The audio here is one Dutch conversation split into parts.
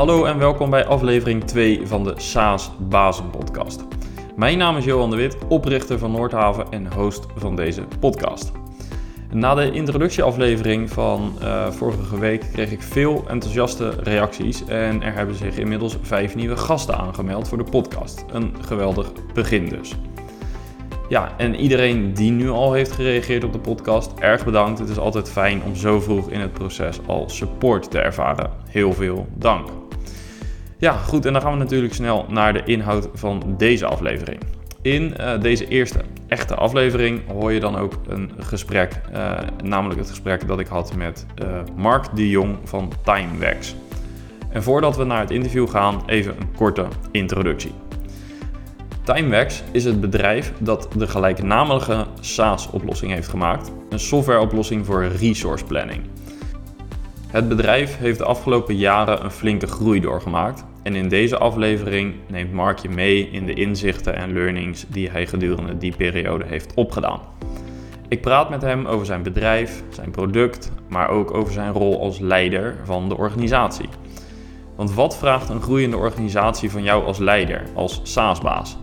Hallo en welkom bij aflevering 2 van de SAAS Bazen Podcast. Mijn naam is Johan de Wit, oprichter van Noordhaven en host van deze podcast. Na de introductieaflevering van uh, vorige week kreeg ik veel enthousiaste reacties en er hebben zich inmiddels vijf nieuwe gasten aangemeld voor de podcast. Een geweldig begin dus. Ja, en iedereen die nu al heeft gereageerd op de podcast, erg bedankt. Het is altijd fijn om zo vroeg in het proces al support te ervaren. Heel veel dank. Ja, goed, en dan gaan we natuurlijk snel naar de inhoud van deze aflevering. In uh, deze eerste echte aflevering hoor je dan ook een gesprek, uh, namelijk het gesprek dat ik had met uh, Mark de Jong van Timewax. En voordat we naar het interview gaan, even een korte introductie. Timewax is het bedrijf dat de gelijknamige SaaS-oplossing heeft gemaakt, een softwareoplossing voor resource planning. Het bedrijf heeft de afgelopen jaren een flinke groei doorgemaakt en in deze aflevering neemt Mark je mee in de inzichten en learnings die hij gedurende die periode heeft opgedaan. Ik praat met hem over zijn bedrijf, zijn product, maar ook over zijn rol als leider van de organisatie. Want wat vraagt een groeiende organisatie van jou als leider, als SaaS-baas?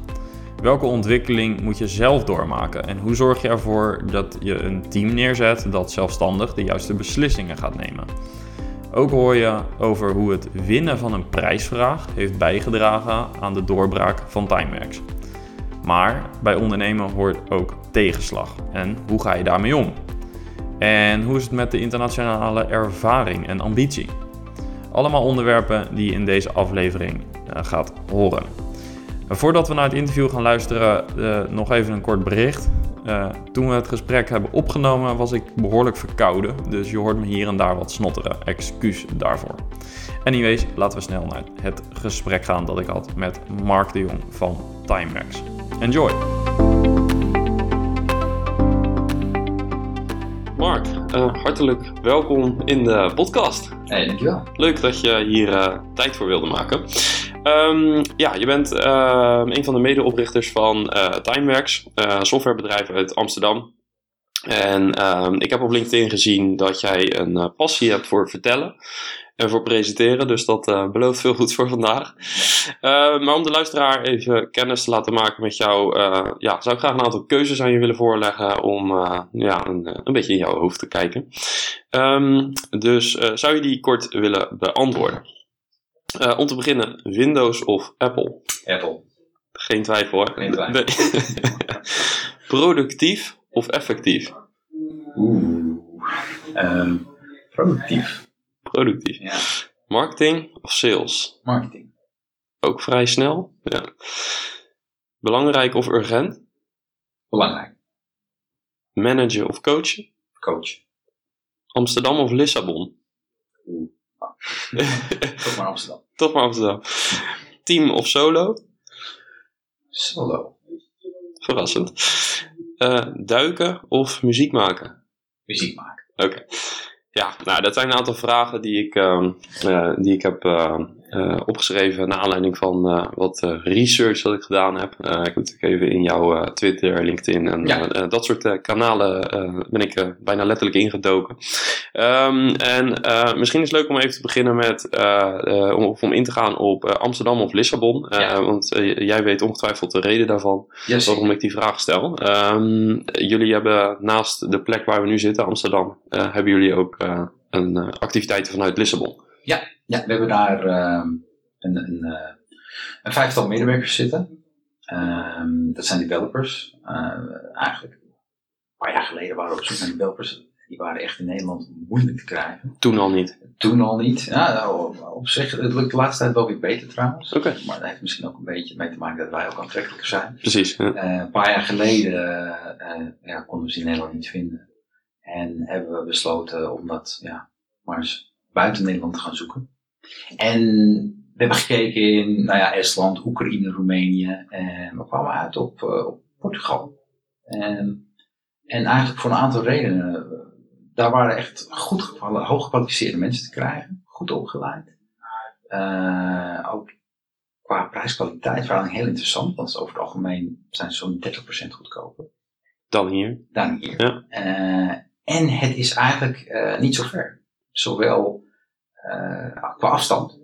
Welke ontwikkeling moet je zelf doormaken en hoe zorg je ervoor dat je een team neerzet dat zelfstandig de juiste beslissingen gaat nemen? Ook hoor je over hoe het winnen van een prijsvraag heeft bijgedragen aan de doorbraak van Timeworks. Maar bij ondernemen hoort ook tegenslag. En hoe ga je daarmee om? En hoe is het met de internationale ervaring en ambitie? Allemaal onderwerpen die je in deze aflevering uh, gaat horen. Voordat we naar het interview gaan luisteren, uh, nog even een kort bericht. Uh, toen we het gesprek hebben opgenomen, was ik behoorlijk verkouden. Dus je hoort me hier en daar wat snotteren. Excuus daarvoor. Anyways, laten we snel naar het gesprek gaan dat ik had met Mark de Jong van Timex. Enjoy! Mark, uh, hartelijk welkom in de podcast. Hey, dankjewel. Leuk dat je hier uh, tijd voor wilde maken. Um, ja, je bent uh, een van de medeoprichters van uh, Timeworks, een softwarebedrijf uit Amsterdam. En uh, ik heb op LinkedIn gezien dat jij een passie hebt voor vertellen en voor presenteren. Dus dat belooft veel goed voor vandaag. maar om de luisteraar even kennis te laten maken met jou, ja, zou ik graag een aantal keuzes aan je willen voorleggen om ja, een, een beetje in jouw hoofd te kijken. Dus zou je die kort willen beantwoorden? Uh, om te beginnen, Windows of Apple? Apple. Geen twijfel hoor. Geen twijfel. Productief of effectief? Oeh. Um, productief. Productief. Ja. Marketing of sales? Marketing. Ook vrij snel. Ja. Belangrijk of urgent? Belangrijk. Managen of coachen? Coach. Amsterdam of Lissabon? Oeh. Toch maar Amsterdam. Toch maar Amsterdam. Team of solo? Solo. Verrassend. Uh, duiken of muziek maken? Muziek maken. Oké. Okay. Ja, nou, dat zijn een aantal vragen die ik, uh, uh, die ik heb uh, opgeschreven naar aanleiding van uh, wat uh, research dat ik gedaan heb. ik heb natuurlijk even in jouw Twitter, LinkedIn en Ja. dat soort kanalen ben ik bijna letterlijk ingedoken. Um, en misschien is het leuk om even te beginnen met om, of om in te gaan op Amsterdam of Lissabon. Ja. Want jij weet ongetwijfeld de reden daarvan Yes. waarom ik die vraag stel. Um, jullie hebben naast de plek waar we nu zitten, Amsterdam, hebben jullie ook een activiteiten vanuit Lissabon. Ja, ja, we hebben daar ehm, een, een, eh, een vijftal medewerkers zitten. Ehm, dat zijn developers. Eh, eigenlijk een paar jaar geleden waren we op zoek naar developers. Die waren echt in Nederland moeilijk te krijgen. Toen al niet. Toen al niet. Ja, nou, op, zich, het lukt de laatste tijd wel weer beter trouwens. Oké. Maar dat heeft misschien ook een beetje mee te maken dat wij ook aantrekkelijker zijn. Precies. Ja. Eh, een paar jaar geleden ja, konden we ze in Nederland niet vinden. En hebben we besloten om dat ja, maar eens buiten Nederland te gaan zoeken. En we hebben gekeken in nou ja, Estland, Oekraïne, Roemenië. En we kwamen uit op, eh, op Portugal. En, en eigenlijk voor een aantal redenen. Daar waren echt goed gevallen, hooggekwalificeerde mensen te krijgen. Goed opgeleid. Eh, ook qua prijs-kwaliteit verhouding heel interessant. Want over het algemeen zijn ze zo'n 30% goedkoper Dan hier. dan hier. Ja. Eh, en het is eigenlijk eh, niet zo ver. Zowel eh, qua afstand.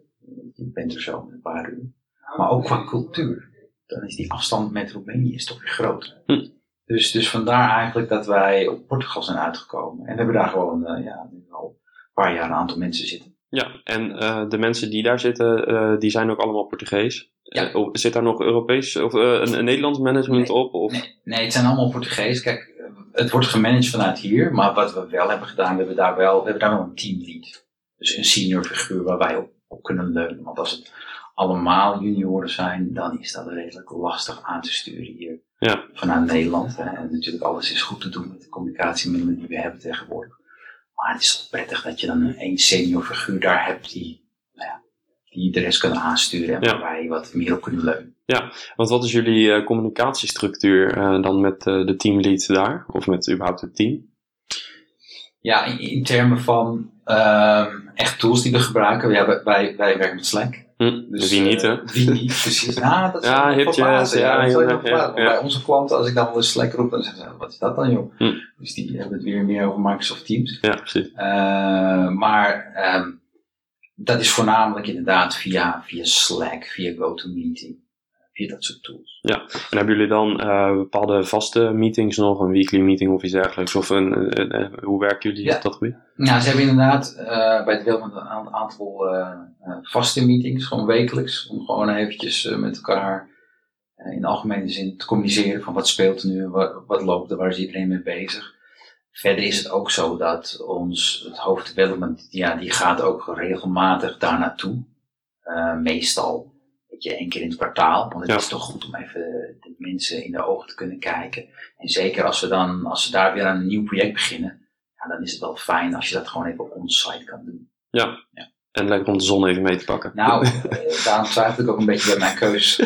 je bent er zo een paar uur. Maar ook qua cultuur. Dan is die afstand met Roemenië is toch weer groter. Hm. Dus, dus vandaar eigenlijk dat wij op Portugal zijn uitgekomen. En we hebben daar gewoon uh, ja, nu al een paar jaar een aantal mensen zitten. Ja, en uh, de mensen die daar zitten, uh, die zijn ook allemaal Portugees. Ja. Zit daar nog Europees of een, een, Nederlands management Nee. op? Of? Nee, nee, het zijn allemaal Portugees. Kijk, het wordt gemanaged vanuit hier. Maar wat we wel hebben gedaan, we hebben daar wel, we hebben daar wel een teamlead. Dus een senior figuur waar wij op, op kunnen leunen. Want als het allemaal junioren zijn, dan is dat redelijk lastig aan te sturen hier Ja. vanuit Nederland. En natuurlijk alles is goed te doen met de communicatiemiddelen die we hebben tegenwoordig. Maar het is toch prettig dat je dan een senior figuur daar hebt die, nou ja, die de rest kan aansturen en Ja. waar wij wat meer op kunnen leunen. Want wat is jullie eh, communicatiestructuur eh, dan met eh, de teamlead daar? Of met überhaupt het team? Ja, in, in termen van ehm, echt tools die we gebruiken. Ja, wij, wij, wij werken met Slack. Hm, Dus, wie niet, eh, hè? Wie niet, precies. Nou, dat is Ja, hipjes, ja, ja, ja. Bij onze klanten, als ik dan wel eens Slack roep, dan zeggen ze, wat is dat dan joh? Hm. Dus die hebben het weer meer over Microsoft Teams. Ja, precies. Eh, maar ehm, dat is voornamelijk inderdaad via, via Slack, via GoToMeeting, via dat soort tools. En hebben jullie dan eh, bepaalde vaste meetings nog, een weekly meeting of iets dergelijks? Of een, hoe werken jullie Ja. op dat gebied? Nou, ze hebben inderdaad eh, bij het Development een aan- aantal eh, vaste meetings, gewoon wekelijks, om gewoon eventjes met elkaar in de algemene zin te communiceren van wat speelt er nu, wat, wat loopt er, waar is iedereen mee bezig. Verder is het ook zo dat ons, het hoofd development, ja, die gaat ook regelmatig daar naartoe. Meestal, je, één keer in het kwartaal, want het Ja. is toch goed om even de mensen in de ogen te kunnen kijken. En zeker als we dan, als we daar weer aan een nieuw project beginnen, ja, dan is het wel fijn als je dat gewoon even on-site kan doen. En lekker om de zon even mee te pakken. Nou, eh, daarom twijfel ik ook een beetje bij mijn keus.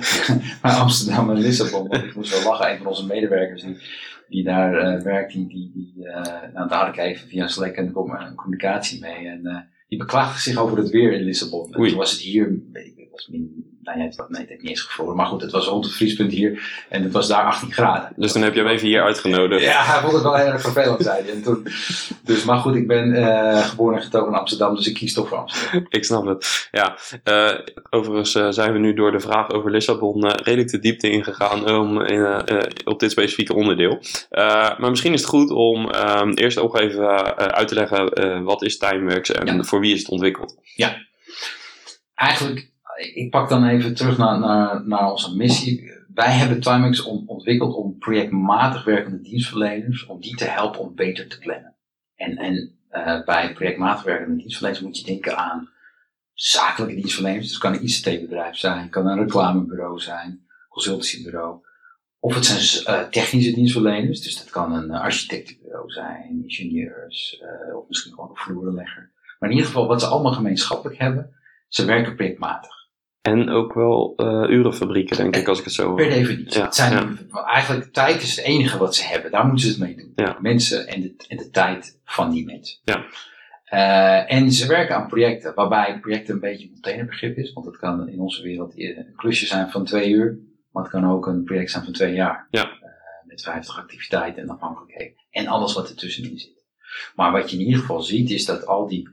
maar Amsterdam en Lissabon, want ik moest wel lachen. Een van onze medewerkers die, die daar eh, werkt, die, die, die eh, nou, daar had ik even via Slack een, een communicatie mee. En die beklaagde zich over het weer in Lissabon. En Oei. toen was het hier, was min, nou ja, het, nee, heeft niet eens gevroren. Maar goed, het was rond het vriespunt hier en het was daar 18 graden. Dus dan heb je hem even hier uitgenodigd. Ja, hij vond het wel heel erg vervelend, zei hij. En toen, dus, maar goed, ik ben eh, geboren en getogen in Amsterdam, dus ik kies toch voor Amsterdam. Ik snap het. Ja, eh, overigens eh, zijn we nu door de vraag over Lissabon redelijk de diepte ingegaan om, eh, op dit specifieke onderdeel. Maar misschien is het goed om ehm, eerst ook even uit te leggen wat is Timeworks en Ja. voor wie is het ontwikkeld. eigenlijk, ik pak dan even terug naar, naar, naar onze missie. Wij hebben Timex on- ontwikkeld om projectmatig werkende dienstverleners, om die te helpen om beter te plannen. En, en eh, bij projectmatig werkende dienstverleners moet je denken aan zakelijke dienstverleners. Dus het kan een ICT-bedrijf zijn, kan een reclamebureau zijn, consultancybureau. Of het zijn eh, technische dienstverleners, dus dat kan een architectenbureau zijn, ingenieurs, eh, of misschien gewoon een vloerenlegger. Maar in ieder geval, wat ze allemaal gemeenschappelijk hebben, ze werken projectmatig. En ook wel eh, urenfabrieken, denk ik, als ik het zo Per definitie. Ja, het zijn, Eigenlijk tijd is het enige wat ze hebben. Daar moeten ze het mee doen. Ja. Mensen en de, en de tijd van die mensen. Ja. Eh, en ze werken aan projecten, waarbij projecten een beetje een containerbegrip is. Want het kan in onze wereld een klusje zijn van twee uur. Maar het kan ook een project zijn van twee jaar. Ja. Eh, met 50 activiteiten en afhankelijkheden. En alles wat ertussenin zit. Maar wat je in ieder geval ziet is dat al die,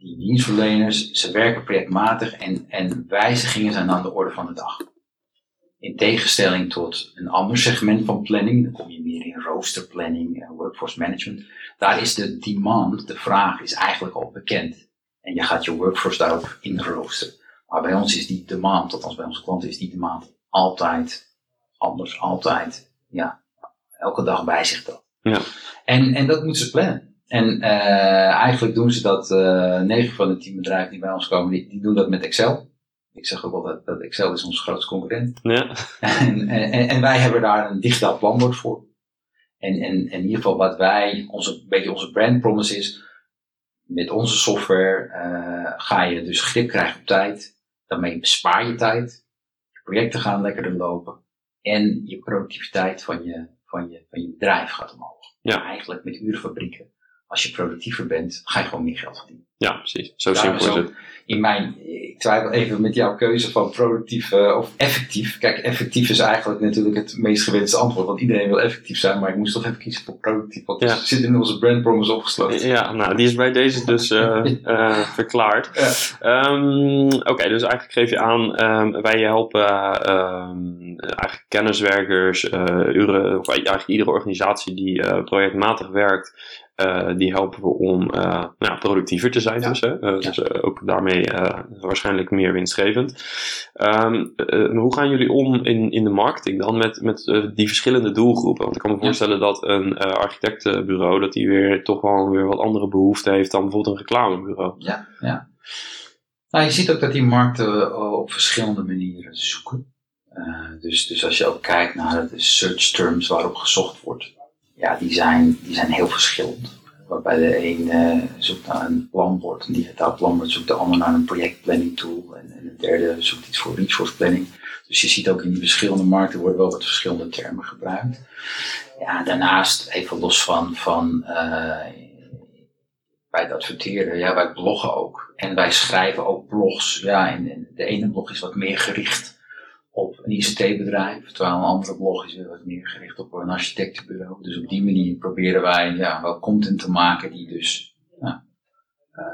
die dienstverleners, ze werken projectmatig en, en wijzigingen zijn aan de orde van de dag. In tegenstelling tot een ander segment van planning, dan kom je meer in roosterplanning en workforce management. Daar is de demand, de vraag, is eigenlijk al bekend. En je gaat je workforce daarop inroosteren. Maar bij ons is die demand, althans bij onze klanten is die demand altijd anders, altijd, ja, elke dag wijzigt dat. Ja. En, en dat moeten ze plannen. En eh, eigenlijk doen ze dat, eh 9 van de 10 bedrijven die bij ons komen, die, die doen dat met Excel. Ik zeg ook wel dat, dat Excel is onze grootste concurrent. Ja, En, en, en wij hebben daar een digitaal planbord voor. En, en, en in ieder geval wat wij, onze, een beetje onze brand promise is, met onze software eh, ga je dus grip krijgen op tijd. Daarmee bespaar je tijd. Je projecten gaan lekkerder lopen. En je productiviteit van je, van je, van je bedrijf gaat omhoog. Ja. Eigenlijk met urenfabrieken als je productiever bent, ga je gewoon meer geld verdienen. Ja, precies. Zo Daarom simpel is het. In mijn, ik twijfel even met jouw keuze van productief eh, of effectief. Kijk, effectief is eigenlijk natuurlijk het meest gewenste antwoord, want iedereen wil effectief zijn, maar ik moest toch even kiezen voor productief, want Ja. zit in onze brand promise opgesloten. Ja, nou, die is bij deze dus eh, eh, verklaard. Ja. Ehm, Oké, dus eigenlijk geef je aan, ehm, wij helpen ehm, eigenlijk kenniswerkers, uren, of eigenlijk iedere organisatie die projectmatig werkt, eh, die helpen we om eh, nou, productiever te zijn. Ja. Dus, hè? Eh, dus ook daarmee waarschijnlijk meer winstgevend. Ehm, eh, hoe gaan jullie om in, in de marketing dan met, met die verschillende doelgroepen? Want ik kan me Ja. voorstellen dat een architectenbureau dat die weer toch wel weer wat andere behoeften heeft dan bijvoorbeeld een reclamebureau. Ja, ja. Nou, je ziet ook dat die markten op verschillende manieren zoeken. Dus, dus als je ook kijkt naar de search terms waarop gezocht wordt, ja, die zijn, die zijn heel verschillend. Waarbij de een eh, zoekt naar een planbord, een digitaal planbord, zoekt de ander naar een projectplanning tool en, en de derde zoekt iets voor resource planning. Dus je ziet ook in die verschillende markten worden wel wat verschillende termen gebruikt. Ja, daarnaast, even los van, van eh, bij het adverteren, ja, wij bloggen ook. En wij schrijven ook blogs. Ja, en de ene blog is wat meer gericht op een ICT-bedrijf, terwijl een andere blog is weer wat meer gericht op een architectenbureau. Dus op die manier proberen wij ja, wel content te maken die dus ja, eh,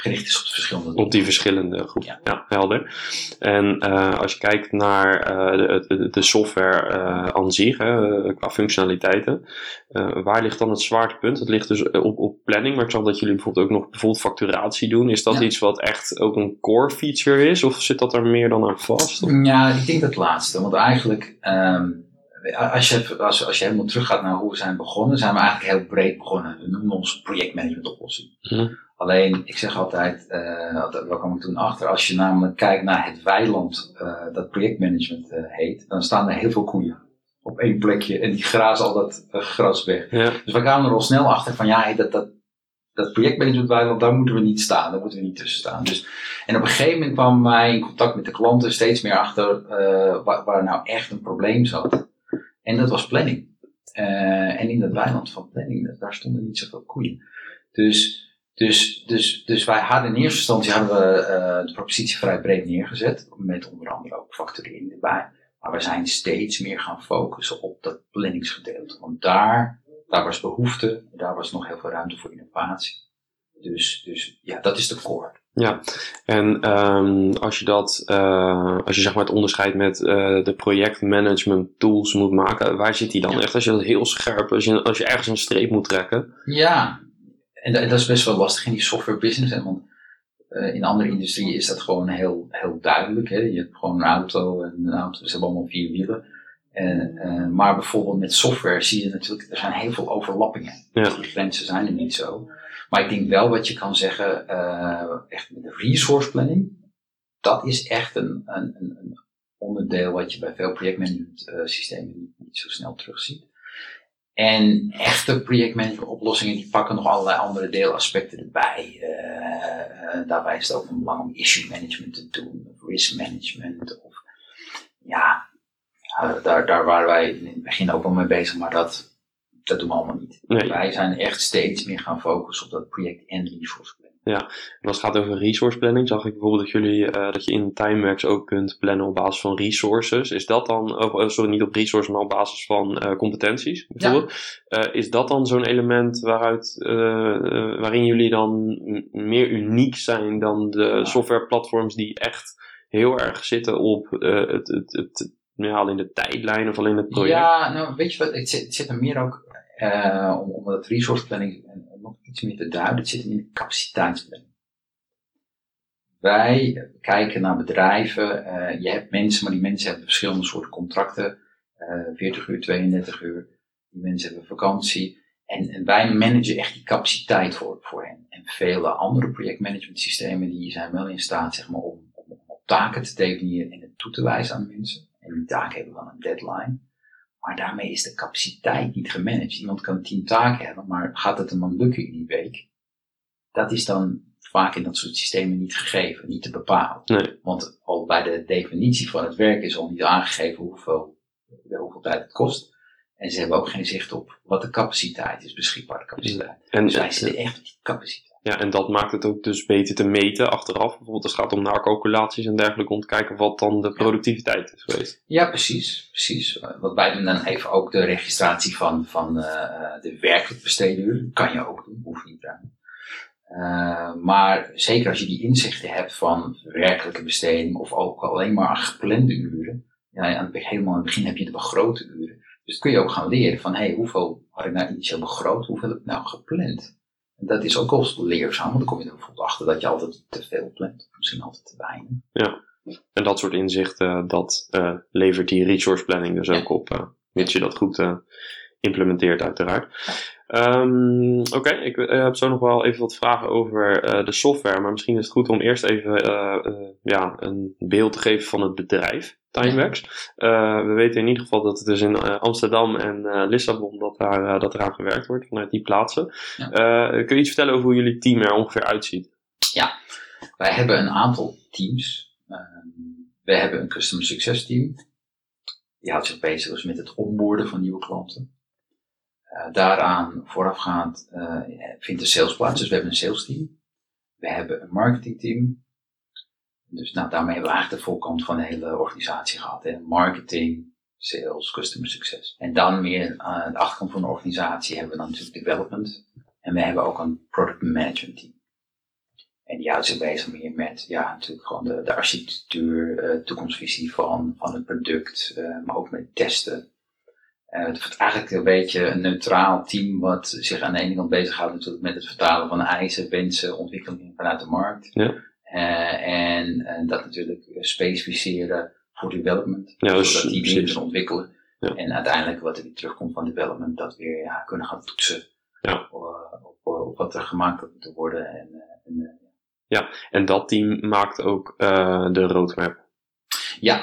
gericht is op de verschillende Op die verschillende groepen. Ja, Ja. helder. En eh, als je kijkt naar eh, de, de, software eh, aan zich, qua functionaliteiten, waar ligt dan het zwaartepunt? Het ligt dus op, op planning, maar ik zag dat jullie bijvoorbeeld ook nog bijvoorbeeld facturatie doen. Is dat Ja. iets wat echt ook een core feature is, of zit dat er meer dan aan vast? Of- Ja, ik denk dat laatste. Want eigenlijk, ehm, als, je, als, als je helemaal teruggaat naar hoe we zijn begonnen, zijn we eigenlijk heel breed begonnen. We noemen ons projectmanagement oplossing. Mhm. Alleen, ik zeg altijd, daar kwam ik toen achter, als je namelijk kijkt naar het weiland eh, dat projectmanagement eh, heet, dan staan er heel veel koeien op één plekje en die grazen al dat gras weg. Ja, Dus we kwamen er al snel achter van ja, dat, dat, dat projectmanagementweiland, daar moeten we niet staan, daar moeten we niet tussen staan. Dus, en op een gegeven moment kwamen wij in contact met de klanten steeds meer achter waar, waar nou echt een probleem zat. En dat was planning. En in dat weiland van planning, daar stonden niet zoveel koeien. Dus, dus, dus, dus wij hadden in eerste instantie hadden we eh, de propositie vrij breed neergezet, met onder andere ook facturering erbij. Maar we zijn steeds meer gaan focussen op dat planningsgedeelte. Want daar, daar was behoefte, daar was nog heel veel ruimte voor innovatie. Dus, dus ja, dat is de core. en ehm, als je dat, eh, als je zeg maar het onderscheid met eh, de projectmanagement tools moet maken, waar zit die dan Ja. echt? Als je dat heel scherp, als je, als je ergens een streep moet trekken. Ja, en dat, dat is best wel lastig in die software business. Hè, want eh, in andere industrieën is dat gewoon heel, heel duidelijk. Hè. Je hebt gewoon een auto en een auto, ze hebben allemaal vier wielen. En, eh, maar bijvoorbeeld met software zie je natuurlijk, er zijn heel veel overlappingen. Ja. Die grenzen zijn er niet zo. Maar ik denk wel wat je kan zeggen, eh, echt met de resource planning, dat is echt een, een, een, onderdeel wat je bij veel projectmanagement systemen niet, niet zo snel terugziet. En echte projectmanagement oplossingen die pakken nog allerlei andere deelaspecten erbij. Eh, eh, daarbij is het ook van belang om issue management te doen, of risk management. Of, ja, ja, daar, daar waren wij in het begin ook wel mee bezig, maar dat, dat doen we allemaal niet. Nee. Wij zijn echt steeds meer gaan focussen op dat project en resource planning. En als het gaat over resource planning, zag ik bijvoorbeeld dat jullie eh, dat je in Timeworks ook kunt plannen op basis van resources. Is dat dan, oh, sorry, niet op resources, maar op basis van eh, competenties bijvoorbeeld? Eh, is dat dan zo'n element waaruit, eh, eh, waarin jullie dan meer uniek zijn dan de softwareplatforms die echt heel erg zitten op eh, het, het, het, ja, alleen de tijdlijn of alleen het project? Ja, nou weet je wat, het zit, het zit er meer ook, eh, om, om dat resource planning eh, nog iets meer te duiden, het zit in de capaciteitsplanning. Wij kijken naar bedrijven, eh, je hebt mensen, maar die mensen hebben verschillende soorten contracten, eh 40 uur, 32 uur, die mensen hebben vakantie. En, en wij managen echt die capaciteit voor, voor hen. En vele andere projectmanagement systemen die zijn wel in staat zeg maar, om, om taken te definiëren en het toe te wijzen aan mensen. En die taken hebben dan een deadline. Maar daarmee is de capaciteit niet gemanaged. Iemand kan tien taken hebben, maar gaat het hem dan lukken in die week? Dat is dan vaak in dat soort systemen niet gegeven, niet te bepalen. Nee. Want al bij de definitie van het werk is al niet aangegeven hoeveel, hoeveel tijd het kost. En ze hebben ook geen zicht op wat de capaciteit is, beschikbare capaciteit. En, Dus wij zitten echt op die capaciteit. Ja, en dat maakt het ook dus beter te meten achteraf. Bijvoorbeeld als het gaat om naarcalculaties en dergelijke, om te kijken wat dan de productiviteit is geweest. Ja, precies. precies. Wat wij doen dan even ook de registratie van, van eh, eh, de werkelijk besteden uren. Kan je ook doen, hoef je niet aan. Eh, maar zeker als je die inzichten hebt van werkelijke besteding of ook alleen maar geplande uren. Ja, aan het, helemaal in het begin heb je de begrote uren. Dus kun je ook gaan leren van, hey, hoeveel had ik nou initieel begroot, hoeveel heb ik nou gepland? Dat is ook wel leerzaam, want dan kom je er bijvoorbeeld achter dat je altijd te veel plant. Misschien altijd te weinig. En dat soort inzichten, dat eh, levert die resource planning dus Ja. ook op. eh mits je dat goed eh, implementeert uiteraard. Ehm, Oké, ik heb zo nog wel even wat vragen over de software. Maar misschien is het goed om eerst even ja, een beeld te geven van het bedrijf Timeworks. Eh, we weten in ieder geval dat het dus in eh, Amsterdam en eh, Lissabon dat, daar, dat eraan gewerkt wordt vanuit die plaatsen. Ja. Kun je iets vertellen over hoe jullie team er ongeveer uitziet? Wij hebben een aantal teams. Ehm, we hebben een customer success team. Die houdt zich bezig dus met het onboorden van nieuwe klanten. Daaraan voorafgaand vindt de sales plaats. Dus we hebben een sales team. We hebben een marketing team. Dus nou, daarmee hebben we eigenlijk de voorkant van de hele organisatie gehad. Hè. Marketing, sales, customer success. En dan meer aan de achterkant van de organisatie hebben we dan natuurlijk development. En we hebben ook een product management team. En die houdt zich bezig meer met, ja, natuurlijk gewoon de, de architectuur, eh, toekomstvisie van, van het product, eh, maar ook met testen. Eh, het is eigenlijk een beetje een neutraal team wat zich aan de ene kant bezighoudt natuurlijk met het vertalen van eisen, wensen, ontwikkelingen vanuit de markt. Ja. Eh, en, en dat natuurlijk eh, specificeren voor development, Ja, dus zodat die dingen kunnen ontwikkelen. Ja. En uiteindelijk wat er weer terugkomt van development, dat weer ja, kunnen gaan toetsen Ja. op, eh, op, op wat er gemaakt moeten worden. En, eh, en, eh, En dat team maakt ook eh, de roadmap. ja,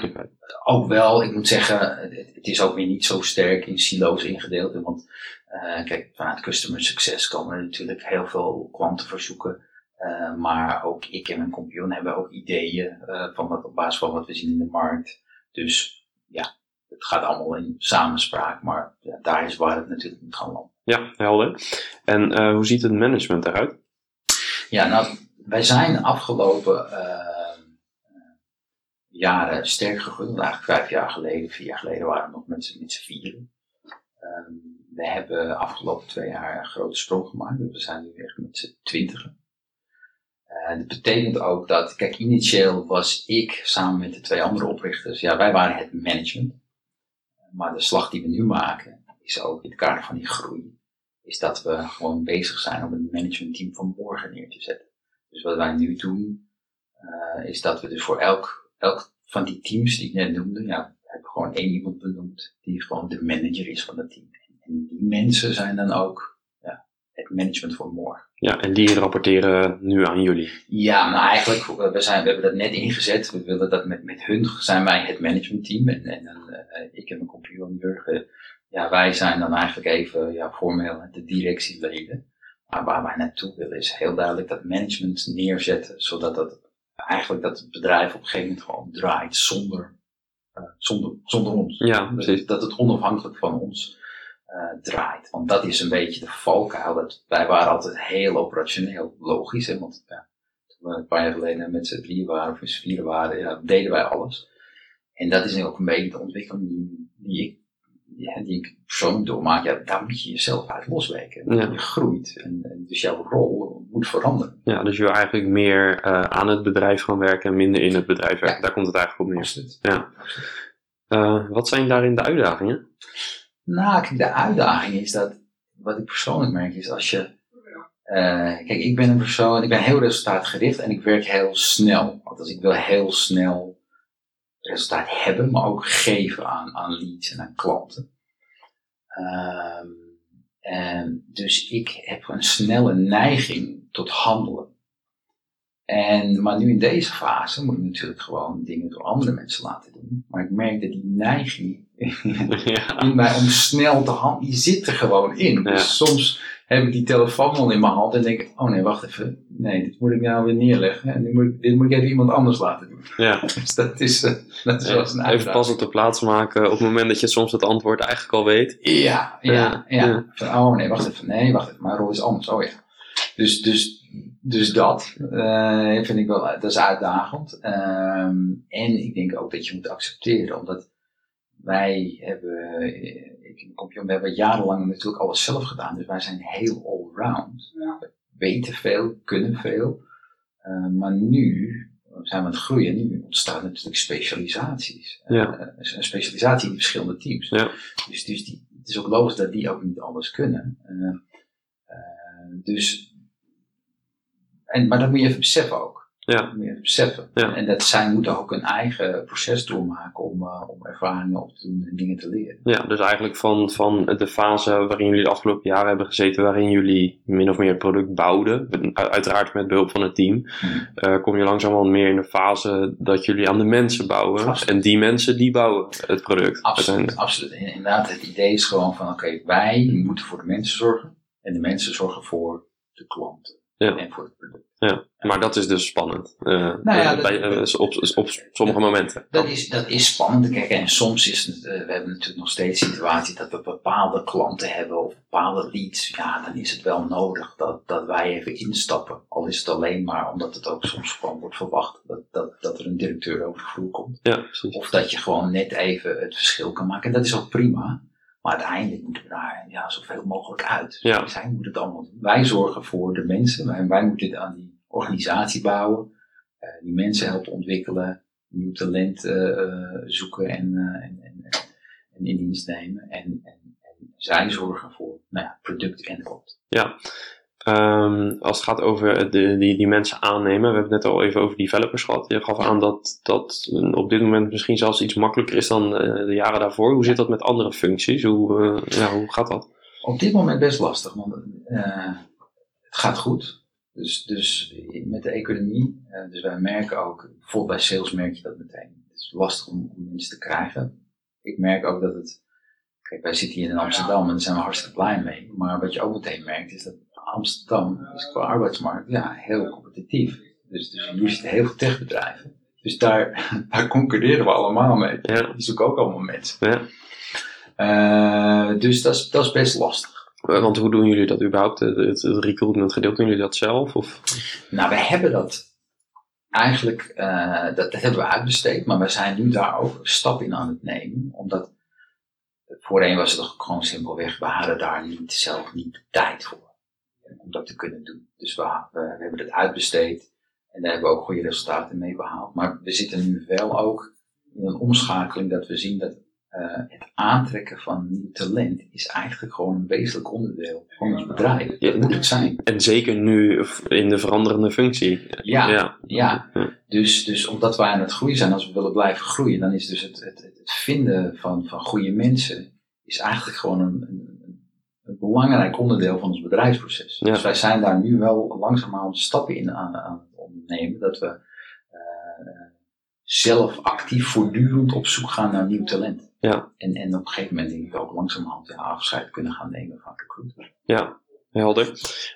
ook wel, ik moet zeggen, het, het is ook weer niet zo sterk in silo's ingedeeld. Want eh, kijk, vanuit customer success komen er natuurlijk heel veel klantenverzoeken. Eh, maar ook ik en mijn compagnon hebben ook ideeën eh, van wat, op basis van wat we zien in de markt. Dus ja, het gaat allemaal in samenspraak. Maar ja, daar is waar het natuurlijk moet gaan landen. Ja, helder. En eh, hoe ziet het management eruit? Ja, nou, wij zijn afgelopen jaren sterk gegroeid. Eigenlijk vijf jaar geleden, vier jaar geleden waren we nog met z'n vieren. Ehm, we hebben afgelopen twee jaar een grote sprong gemaakt. We zijn nu echt met z'n twintigen. Eh, dat betekent ook dat, kijk, initieel was ik samen met de twee andere oprichters, ja, wij waren het management. Maar de slag die we nu maken, is ook in het kader van die groei, is dat we gewoon bezig zijn om een managementteam van morgen neer te zetten. Dus wat wij nu doen, eh, is dat we dus voor elk, elk van die teams die ik net noemde, ja, hebben gewoon één iemand benoemd die gewoon de manager is van het team. En die mensen zijn dan ook ja, het management voor morgen. Ja, en die rapporteren nu aan jullie. Ja, nou eigenlijk, we, zijn, we hebben dat net ingezet. We willen dat met, met hun zijn wij het managementteam. En, en eh, ik en mijn compagnon Jurgen, ja, wij zijn dan eigenlijk even ja, formeel de directieleden. Maar waar wij naartoe willen is heel duidelijk dat management neerzetten, zodat dat eigenlijk dat het bedrijf op een gegeven moment gewoon draait zonder, eh, zonder, zonder ons. Ja, precies. Dat het onafhankelijk van ons eh, draait. Want dat is een beetje de valkuil. Dat, wij waren altijd heel operationeel, logisch. Hè? Want ja, toen we een paar jaar geleden met z'n drieën waren of met z'n vieren waren, ja, deden wij alles. En dat is nu ook een beetje de ontwikkeling die, die ik ja, die ik persoonlijk doormaak, ja, daar moet je jezelf uit losweken. Ja. Je groeit. En, en dus jouw rol moet veranderen. Ja, dus je wil eigenlijk meer eh, aan het bedrijf gaan werken en minder in het bedrijf werken. Ja. Daar komt het eigenlijk op neer. Absoluut. Ja. Eh, wat zijn daarin de uitdagingen? Nou, de uitdaging is dat, wat ik persoonlijk merk, is als je. eh, kijk, ik ben een persoon, ik ben heel resultaatgericht en ik werk heel snel. Althans, ik wil heel snel resultaat hebben, maar ook geven aan, aan leads en aan klanten. Ehm, en dus ik heb een snelle neiging tot handelen. En, maar nu in deze fase moet ik natuurlijk gewoon dingen door andere mensen laten doen. Maar ik merk dat die neiging ja. in mij om snel te handelen, die zit er gewoon in. Ja. Dus soms heb ik die telefoon al in mijn hand en denk ik, oh nee, wacht even. Nee, dit moet ik nou weer neerleggen. En dit moet, ik- dit moet ik even iemand anders laten doen. Ja. Dus dat is, eh, dat is wel eens een Even uitdaging. pas op de plaats maken op het moment dat je soms het antwoord eigenlijk al weet. Ja, ja, Ja, oh nee, wacht even. Nee, wacht even. Mijn rol is anders. Oh ja. Dus, dus, dus dat eh, vind ik wel, dat is uitdagend. Ehm, en ik denk ook dat je moet accepteren, omdat wij hebben, eh, ik en Kompion, we hebben jarenlang natuurlijk alles zelf gedaan. Dus wij zijn heel allround. We weten veel, kunnen veel. Eh, maar nu zijn we aan het groeien. Nu ontstaan natuurlijk specialisaties. Ja. Eh, een specialisatie in verschillende teams. Ja. Dus, dus die, het is ook logisch dat die ook niet alles kunnen. Dus, en, maar dat moet je even beseffen ook. Ja. Even beseffen. Ja. En dat zij moeten ook een eigen proces doormaken om, eh, om ervaringen op te doen en dingen te leren. Ja, dus eigenlijk van, van de fase waarin jullie de afgelopen jaren hebben gezeten, waarin jullie min of meer het product bouwden, uiteraard met behulp van het team, Hmm. eh, kom je langzamerhand meer in de fase dat jullie aan de mensen bouwen. Absoluut. En die mensen die bouwen het product. Absoluut, absoluut. Inderdaad, het idee is gewoon van, oké, wij moeten voor de mensen zorgen. En de mensen zorgen voor de klanten. Ja. En voor het product. Ja. Maar dat is dus spannend. eh, Nou ja, eh, bij, eh, op, op sommige momenten. Dat is, dat is spannend. Kijk, en soms is het, we hebben natuurlijk nog steeds situaties dat we bepaalde klanten hebben of bepaalde leads. Ja, dan is het wel nodig dat, dat wij even instappen. Al is het alleen maar omdat het ook soms gewoon wordt verwacht dat, dat, dat er een directeur over de vloer komt. Ja, precies. Of dat je gewoon net even het verschil kan maken. En dat is ook prima. Maar uiteindelijk moeten we daar ja, zoveel mogelijk uit. Ja. Zij moeten het allemaal doen. Wij zorgen voor de mensen. Wij, wij moeten dit aan die organisatie bouwen. eh, die mensen helpen ontwikkelen. Nieuw talent eh, eh, zoeken en, en, en, in dienst nemen. En, en, en zij zorgen voor nou ja, product en klant. Ehm, als het gaat over de, die, die mensen aannemen, we hebben het net al even over developers gehad. Je gaf aan dat dat op dit moment misschien zelfs iets makkelijker is dan eh, de jaren daarvoor. Hoe zit dat met andere functies? Hoe, eh, ja, hoe gaat dat? Op dit moment best lastig, want eh, het gaat goed. Dus, dus met de economie, dus wij merken ook, bijvoorbeeld bij sales merk je dat meteen. Het is lastig om, om mensen te krijgen. Ik merk ook dat het, kijk wij zitten hier in Amsterdam en daar zijn we hartstikke blij mee. Maar wat je ook meteen merkt is dat Amsterdam is qua arbeidsmarkt ja, heel competitief. Dus, dus hier zitten heel veel techbedrijven. Dus daar, daar concurreren we allemaal mee. Ja, Die zoeken ook allemaal mensen. ja. Eh, dus dat is, dat is best lastig. Eh, Want hoe doen jullie dat überhaupt? Het, het, het recruitment gedeelte, doen jullie dat zelf? Of? Nou, we hebben dat eigenlijk, eh, dat, dat hebben we uitbesteed, maar we zijn nu daar ook een stap in aan het nemen. Omdat voorheen was het toch gewoon simpelweg, we hadden daar niet, zelf niet de tijd voor om dat te kunnen doen. Dus we, we, we hebben het uitbesteed en daar hebben we ook goede resultaten mee behaald. Maar we zitten nu wel ook in een omschakeling dat we zien dat eh, het aantrekken van nieuw talent is eigenlijk gewoon een wezenlijk onderdeel van ons bedrijf. Ja. Dat moet het zijn. En zeker nu in de veranderende functie. Ja, ja. ja. Ja. Dus, dus omdat wij aan het groeien zijn, als we willen blijven groeien, dan is dus het, het, het vinden van, van goede mensen is eigenlijk gewoon een, een, een belangrijk onderdeel van ons bedrijfsproces. Ja. Dus wij zijn daar nu wel langzaamaan stappen in aan, aan het ondernemen, dat we eh, zelf actief voortdurend op zoek gaan naar nieuw talent. Ja. En, en op een gegeven moment denk ik ook langzamerhand ja, afscheid kunnen gaan nemen van recruiters. Ja, helder.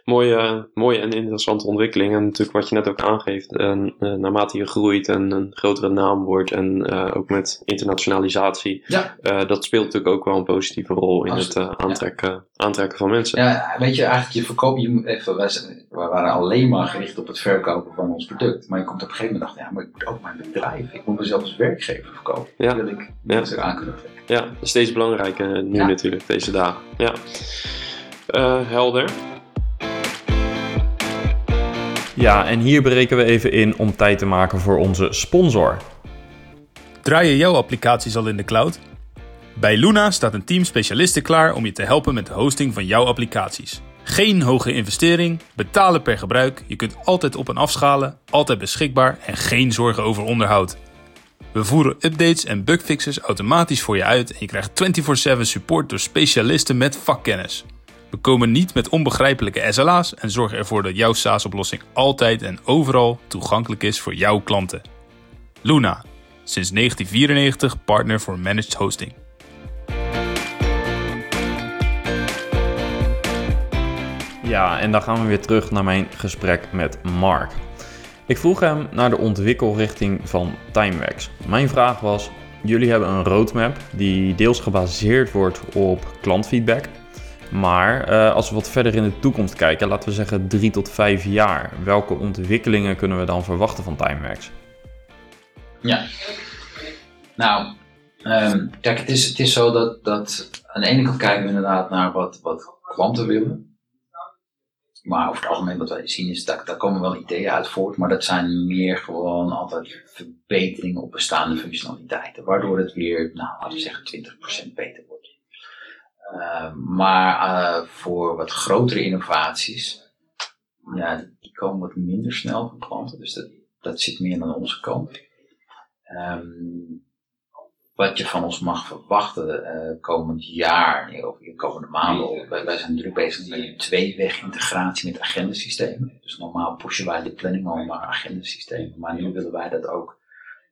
Mooie, mooie en interessante ontwikkeling. En natuurlijk wat je net ook aangeeft, en, eh, naarmate je groeit en een grotere naam wordt en eh, ook met internationalisatie, Ja. eh, dat speelt natuurlijk ook wel een positieve rol in het Absoluut, aantrekken, aantrekken van mensen. Ja, weet je, eigenlijk je verkoop, je even, wij, zijn- wij waren alleen maar gericht op het verkopen van ons product. Maar je komt op een gegeven moment achter, ja, maar ik moet ook mijn bedrijf, ik moet mezelf als werkgever verkopen. Ja. Wil ik Ja. aan kunnen trekken. Ja, steeds belangrijker nu natuurlijk, deze dagen. Ja. Eh, helder. Ja, en hier breken we even in om tijd te maken voor onze sponsor. Draaien jouw applicaties al in de cloud? Bij Luna staat een team specialisten klaar om je te helpen met de hosting van jouw applicaties. Geen hoge investering, betalen per gebruik, je kunt altijd op en afschalen, altijd beschikbaar en geen zorgen over onderhoud. We voeren updates en bugfixes automatisch voor je uit en je krijgt 24/7 support door specialisten met vakkennis. We komen niet met onbegrijpelijke SLA's en zorgen ervoor dat jouw SaaS-oplossing altijd en overal toegankelijk is voor jouw klanten. Luna, sinds 1994 partner voor managed hosting. Ja, en dan gaan we weer terug naar mijn gesprek met Mark. Ik vroeg hem naar de ontwikkelrichting van Timeworks. Mijn vraag was: jullie hebben een roadmap die deels gebaseerd wordt op klantfeedback. Maar uh, als we wat verder in de toekomst kijken, laten we zeggen drie tot vijf jaar, welke ontwikkelingen kunnen we dan verwachten van Timeworks? Ja, nou, um, kijk, het is, het is zo dat, dat aan de ene kant kijken we inderdaad naar wat, wat klanten willen. Maar over het algemeen wat wij zien is dat daar komen wel ideeën uit voort, maar dat zijn meer gewoon altijd verbeteringen op bestaande functionaliteiten, waardoor het weer, nou, laten we zeggen, 20% beter wordt. Uh, maar uh, voor wat grotere innovaties, ja, die komen wat minder snel van klanten, dus dat, dat zit meer aan onze kant. Um, wat je van ons mag verwachten uh, komend jaar, of de komende maanden. Wij, wij zijn druk bezig met een tweeweg integratie met agendasystemen. Dus normaal pushen wij de planning al naar agendasystemen, maar nu willen wij dat ook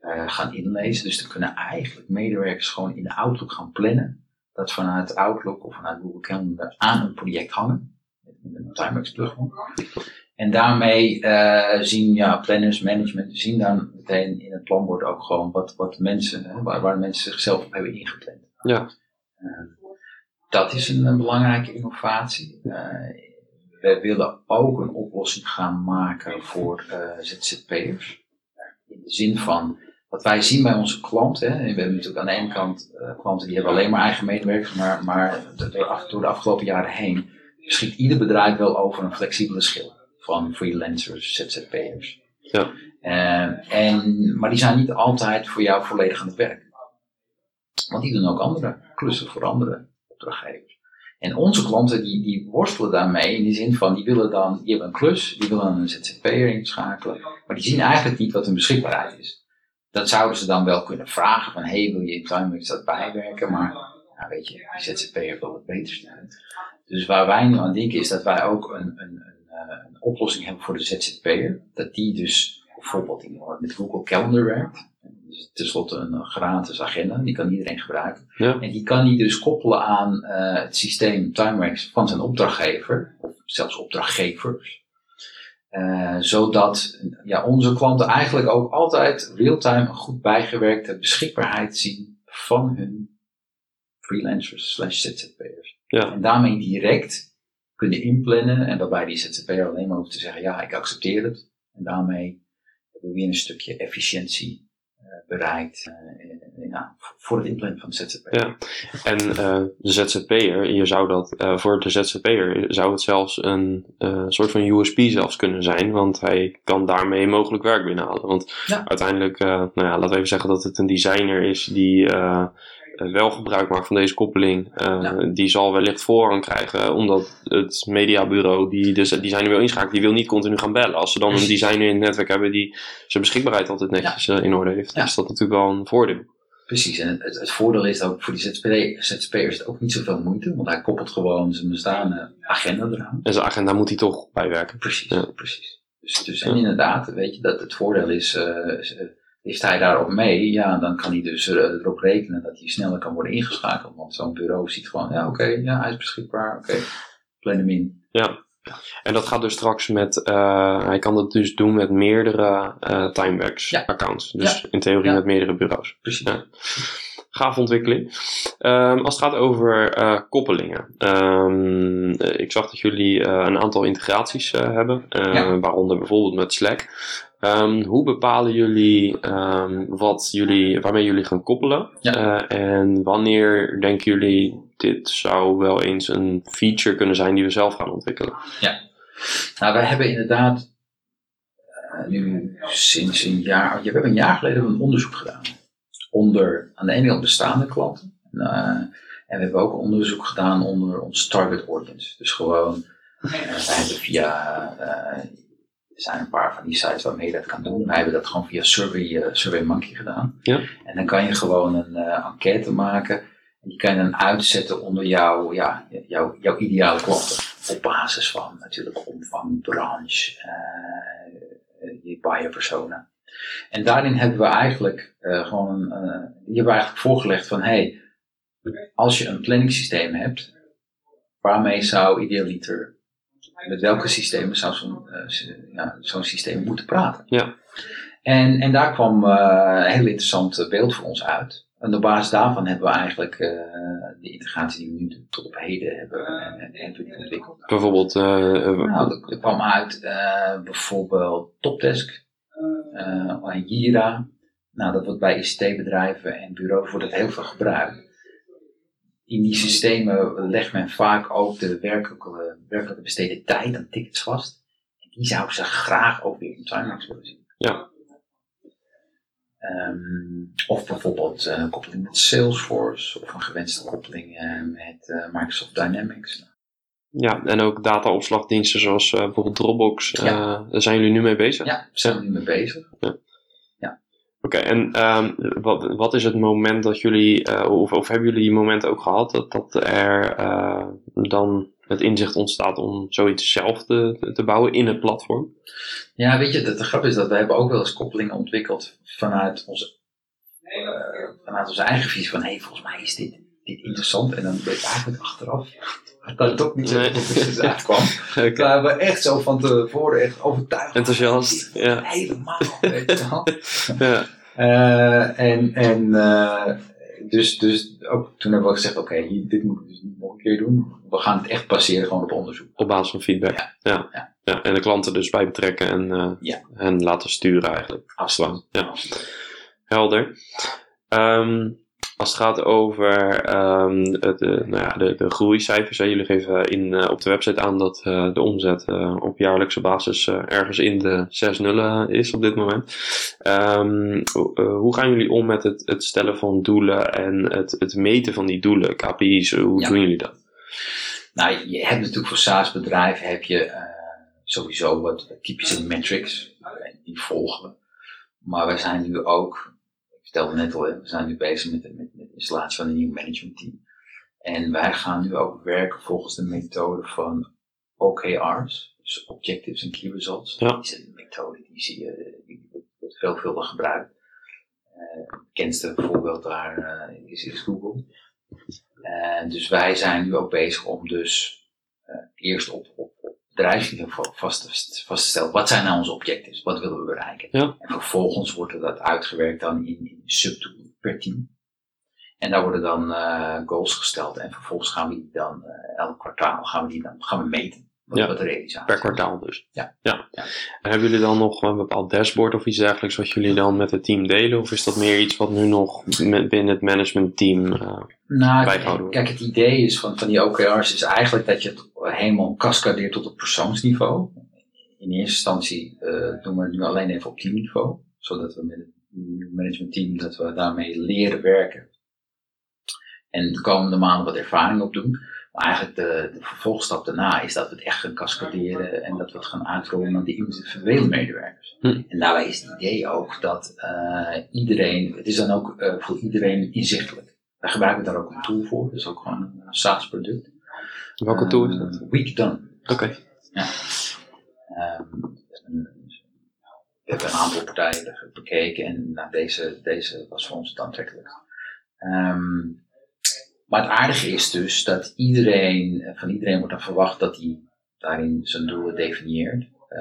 uh, gaan inlezen. Dus dan kunnen eigenlijk medewerkers gewoon in de Outlook gaan plannen. Dat vanuit Outlook of vanuit Google Calendar aan een project hangen. Met een Timex plugin. En daarmee uh, zien ja, planners, management, zien dan meteen in het planbord ook gewoon wat, wat mensen, hè, waar, waar mensen zichzelf op hebben ingepland. Ja. Uh, dat is een, een belangrijke innovatie. Uh, we willen ook een oplossing gaan maken voor ZZP'ers. In de zin van, wat wij zien bij onze klanten, hè, we hebben natuurlijk aan de ene kant klanten die hebben alleen maar eigen medewerkers, maar, maar door, door de afgelopen jaren heen beschikt ieder bedrijf wel over een flexibele schil van freelancers, ZZP'ers. Ja. Uh, en, maar die zijn niet altijd voor jou volledig aan het werk. Want die doen ook andere klussen voor andere opdrachtgevers. En onze klanten die, die worstelen daarmee in die zin van die willen dan, die hebben een klus, die willen een ZZP'er inschakelen, maar die zien eigenlijk niet wat hun beschikbaarheid is. Dat zouden ze dan wel kunnen vragen van, hey, wil je in dat bijwerken? Maar, nou weet je, ZZP'er wil het beter doen. Dus waar wij nu aan denken is dat wij ook een, een, eh, een oplossing hebben voor de ZZP'er. Dat die dus bijvoorbeeld in, met Google Calendar werkt. Dus tenslotte een gratis agenda, die kan iedereen gebruiken. Ja. En die kan die dus koppelen aan uh, het systeem TimeWorks van zijn opdrachtgever, of zelfs opdrachtgevers. Uh, zodat ja, onze klanten eigenlijk ook altijd real-time een goed bijgewerkte beschikbaarheid zien van hun freelancers slash ZZP'ers. Ja. En daarmee direct kunnen inplannen en waarbij die ZZP'er alleen maar hoeft te zeggen ja, ik accepteer het. En daarmee hebben we weer een stukje efficiëntie bereikt uh, ja, voor het inplannen van de ZZP'er. Ja, en uh, de ZZP'er, je zou dat, voor de ZZP'er zou het zelfs een soort van USP zelfs kunnen zijn, want hij kan daarmee mogelijk werk binnenhalen. Want Ja. uiteindelijk, nou ja, laten we even zeggen dat het een designer is die eh, wel gebruik maakt van deze koppeling, uh, Ja. die zal wellicht voorrang krijgen. Omdat het mediabureau die de designer wil inschakelen, die wil niet continu gaan bellen. Als ze dan een designer in het netwerk hebben die zijn beschikbaarheid altijd netjes eh, in orde heeft, Ja. is dat natuurlijk wel een voordeel. Precies, en het, het, voordeel is ook voor die ZZP'er ZZP'er is het ook niet zoveel moeite, want hij koppelt gewoon zijn bestaande agenda eraan. En zijn agenda moet hij toch bijwerken. Precies, precies. Dus, dus en inderdaad, weet je, dat het voordeel is, eh, is, hij daarop mee, ja, dan kan hij dus eh, erop rekenen dat hij sneller kan worden ingeschakeld. Want zo'n bureau ziet gewoon, ja, oké, ja, hij is beschikbaar, oké, plan hem in. Ja. En dat gaat dus straks met, eh, hij kan dat dus doen met meerdere eh Timeworks Ja. accounts. Dus Ja. in theorie Ja. met meerdere bureaus. Precies. Ja. Gaaf ontwikkeling. Ehm, als het gaat over koppelingen. Ehm, eh, ik zag dat jullie een aantal integraties hebben. eh, Ja. Waaronder bijvoorbeeld met Slack. Ehm, hoe bepalen jullie ehm, wat jullie, waarmee jullie gaan koppelen? Ja. Eh, en wanneer denken jullie dit zou wel eens een feature kunnen zijn die we zelf gaan ontwikkelen? Nou, wij hebben inderdaad eh, nu sinds een jaar, ja, we hebben een jaar geleden een onderzoek gedaan. Onder aan de ene kant bestaande klanten. Eh, en we hebben ook onderzoek gedaan onder ons target audience. Dus gewoon, eh, wij hebben via, eh, er zijn een paar van die sites waarmee je dat kan doen. Wij hebben dat gewoon via Survey, eh, SurveyMonkey gedaan. Ja. En dan kan je gewoon een eh, enquête maken. En die kan je dan uitzetten onder jouw, ja, jouw, jouw ideale klanten. Op basis van natuurlijk omvang, branche, eh, je buyer persona. En daarin hebben we eigenlijk eh, gewoon een, eh, die hebben we eigenlijk voorgelegd van hey, als je een planningssysteem hebt, waarmee zou idealiter met welke systemen zou zo'n eh, ja, systeem moeten praten. Ja. En, en daar kwam eh, een heel interessant eh, beeld voor ons uit. En op basis daarvan hebben we eigenlijk de integratie die we nu tot op heden hebben hebben ontwikkeld. Bijvoorbeeld, Nou, er, er kwam uit bijvoorbeeld Topdesk en Jira. Nou, dat wordt bij ICT-bedrijven en bureaus wordt het heel veel gebruikt. In die systemen legt men vaak ook de werkelijke, werkelijke besteden tijd aan tickets vast. En die zou ze graag ook weer in Trimax willen zien. Ja. Ehm, of bijvoorbeeld eh, een koppeling met Salesforce of een gewenste koppeling eh, met eh, Microsoft Dynamics. ja, en ook dataopslagdiensten zoals bijvoorbeeld Dropbox. Ja. daar zijn jullie nu mee bezig? Ja, daar zijn we nu mee bezig. Oké, en ehm, wat, wat is het moment dat jullie, eh, of, of hebben jullie die moment ook gehad dat, dat er eh, dan het inzicht ontstaat om zoiets zelf te, te bouwen in het platform? Ja, weet je, de, de grap is dat we hebben ook wel eens koppelingen ontwikkeld vanuit onze, eh, vanuit onze eigen visie van, hé, hey, volgens mij is dit, dit interessant. En dan weet eigenlijk achteraf dat het toch niet zo Nee. goed uitkwam. Oké. Daar hebben we echt zo van tevoren echt overtuigd. Enthousiast, ja. Helemaal, weet je wel. Ja, Eh, en en eh, dus, dus ook toen hebben we gezegd, oké, dit moeten we dus niet nog een keer doen. We gaan het echt baseren gewoon op onderzoek. op basis van feedback. Ja, Ja. ja. Ja, en de klanten dus bij betrekken en, en laten sturen eigenlijk. Afstand. Ja. Helder. Ehm, als het gaat over ehm, de, de, nou ja, de, de groeicijfers, hè, jullie geven in, eh, op de website aan dat eh, de omzet eh, op jaarlijkse basis eh, ergens in de 6 nullen is op dit moment. Ehm, ho- eh, hoe gaan jullie om met het, het stellen van doelen en het, het meten van die doelen, KPI's? Hoe Ja. doen jullie dat? Nou, je hebt natuurlijk voor SaaS-bedrijven heb je eh, sowieso wat typische metrics. eh, die volgen we. Maar wij zijn nu ook, vertelde net al, we zijn nu bezig met, de- met, met de installatie van een nieuw managementteam. En wij gaan nu ook werken volgens de methode van OKR's, dus Objectives and Key Results. Ja. Dat is een methode die zie je, die wordt veelvuldig gebruikt. Eh, het bekendste voorbeeld daar eh, is, is Google. En dus wij zijn nu ook bezig om dus eerst op, op, op bedrijfsniveau va- vast te, vast te stellen. Wat zijn nou onze objectives? Wat willen we bereiken? Ja. En vervolgens wordt dat uitgewerkt dan in, in subdoelen per team. En daar worden dan eh, goals gesteld. En vervolgens gaan we die dan eh, elk kwartaal gaan we die dan gaan we meten. Wat, Ja. wat de realisatie Per kwartaal dus. Ja. ja. Ja. En hebben jullie dan nog een bepaald dashboard of iets dergelijks wat jullie dan met het team delen? Of is dat meer iets wat nu nog binnen het managementteam Nou, bijgehouden wordt? kijk, het idee is van, van die OKR's is eigenlijk dat je het helemaal cascadeert tot het persoonsniveau. In eerste instantie eh, doen we het nu alleen even op teamniveau, zodat we met het managementteam dat we daarmee leren werken. En de komende maanden wat ervaring opdoen. Maar eigenlijk de, de vervolgstap daarna is dat we het echt gaan cascaderen en dat we het gaan uitrollen naar de individuele medewerkers. Hm. En daarbij is het idee ook dat eh, iedereen, het is dan ook eh, voor iedereen inzichtelijk. Wij gebruiken daar ook een tool voor, dat is ook gewoon een SaaS product. Welke tool is dat? Week Done. Oké. Ja. Ehm, we hebben een aantal partijen bekeken en nou, deze, deze was voor ons het aantrekkelijk. Ehm, maar het aardige is dus dat iedereen, van iedereen wordt dan verwacht dat hij daarin zijn doelen definieert, eh,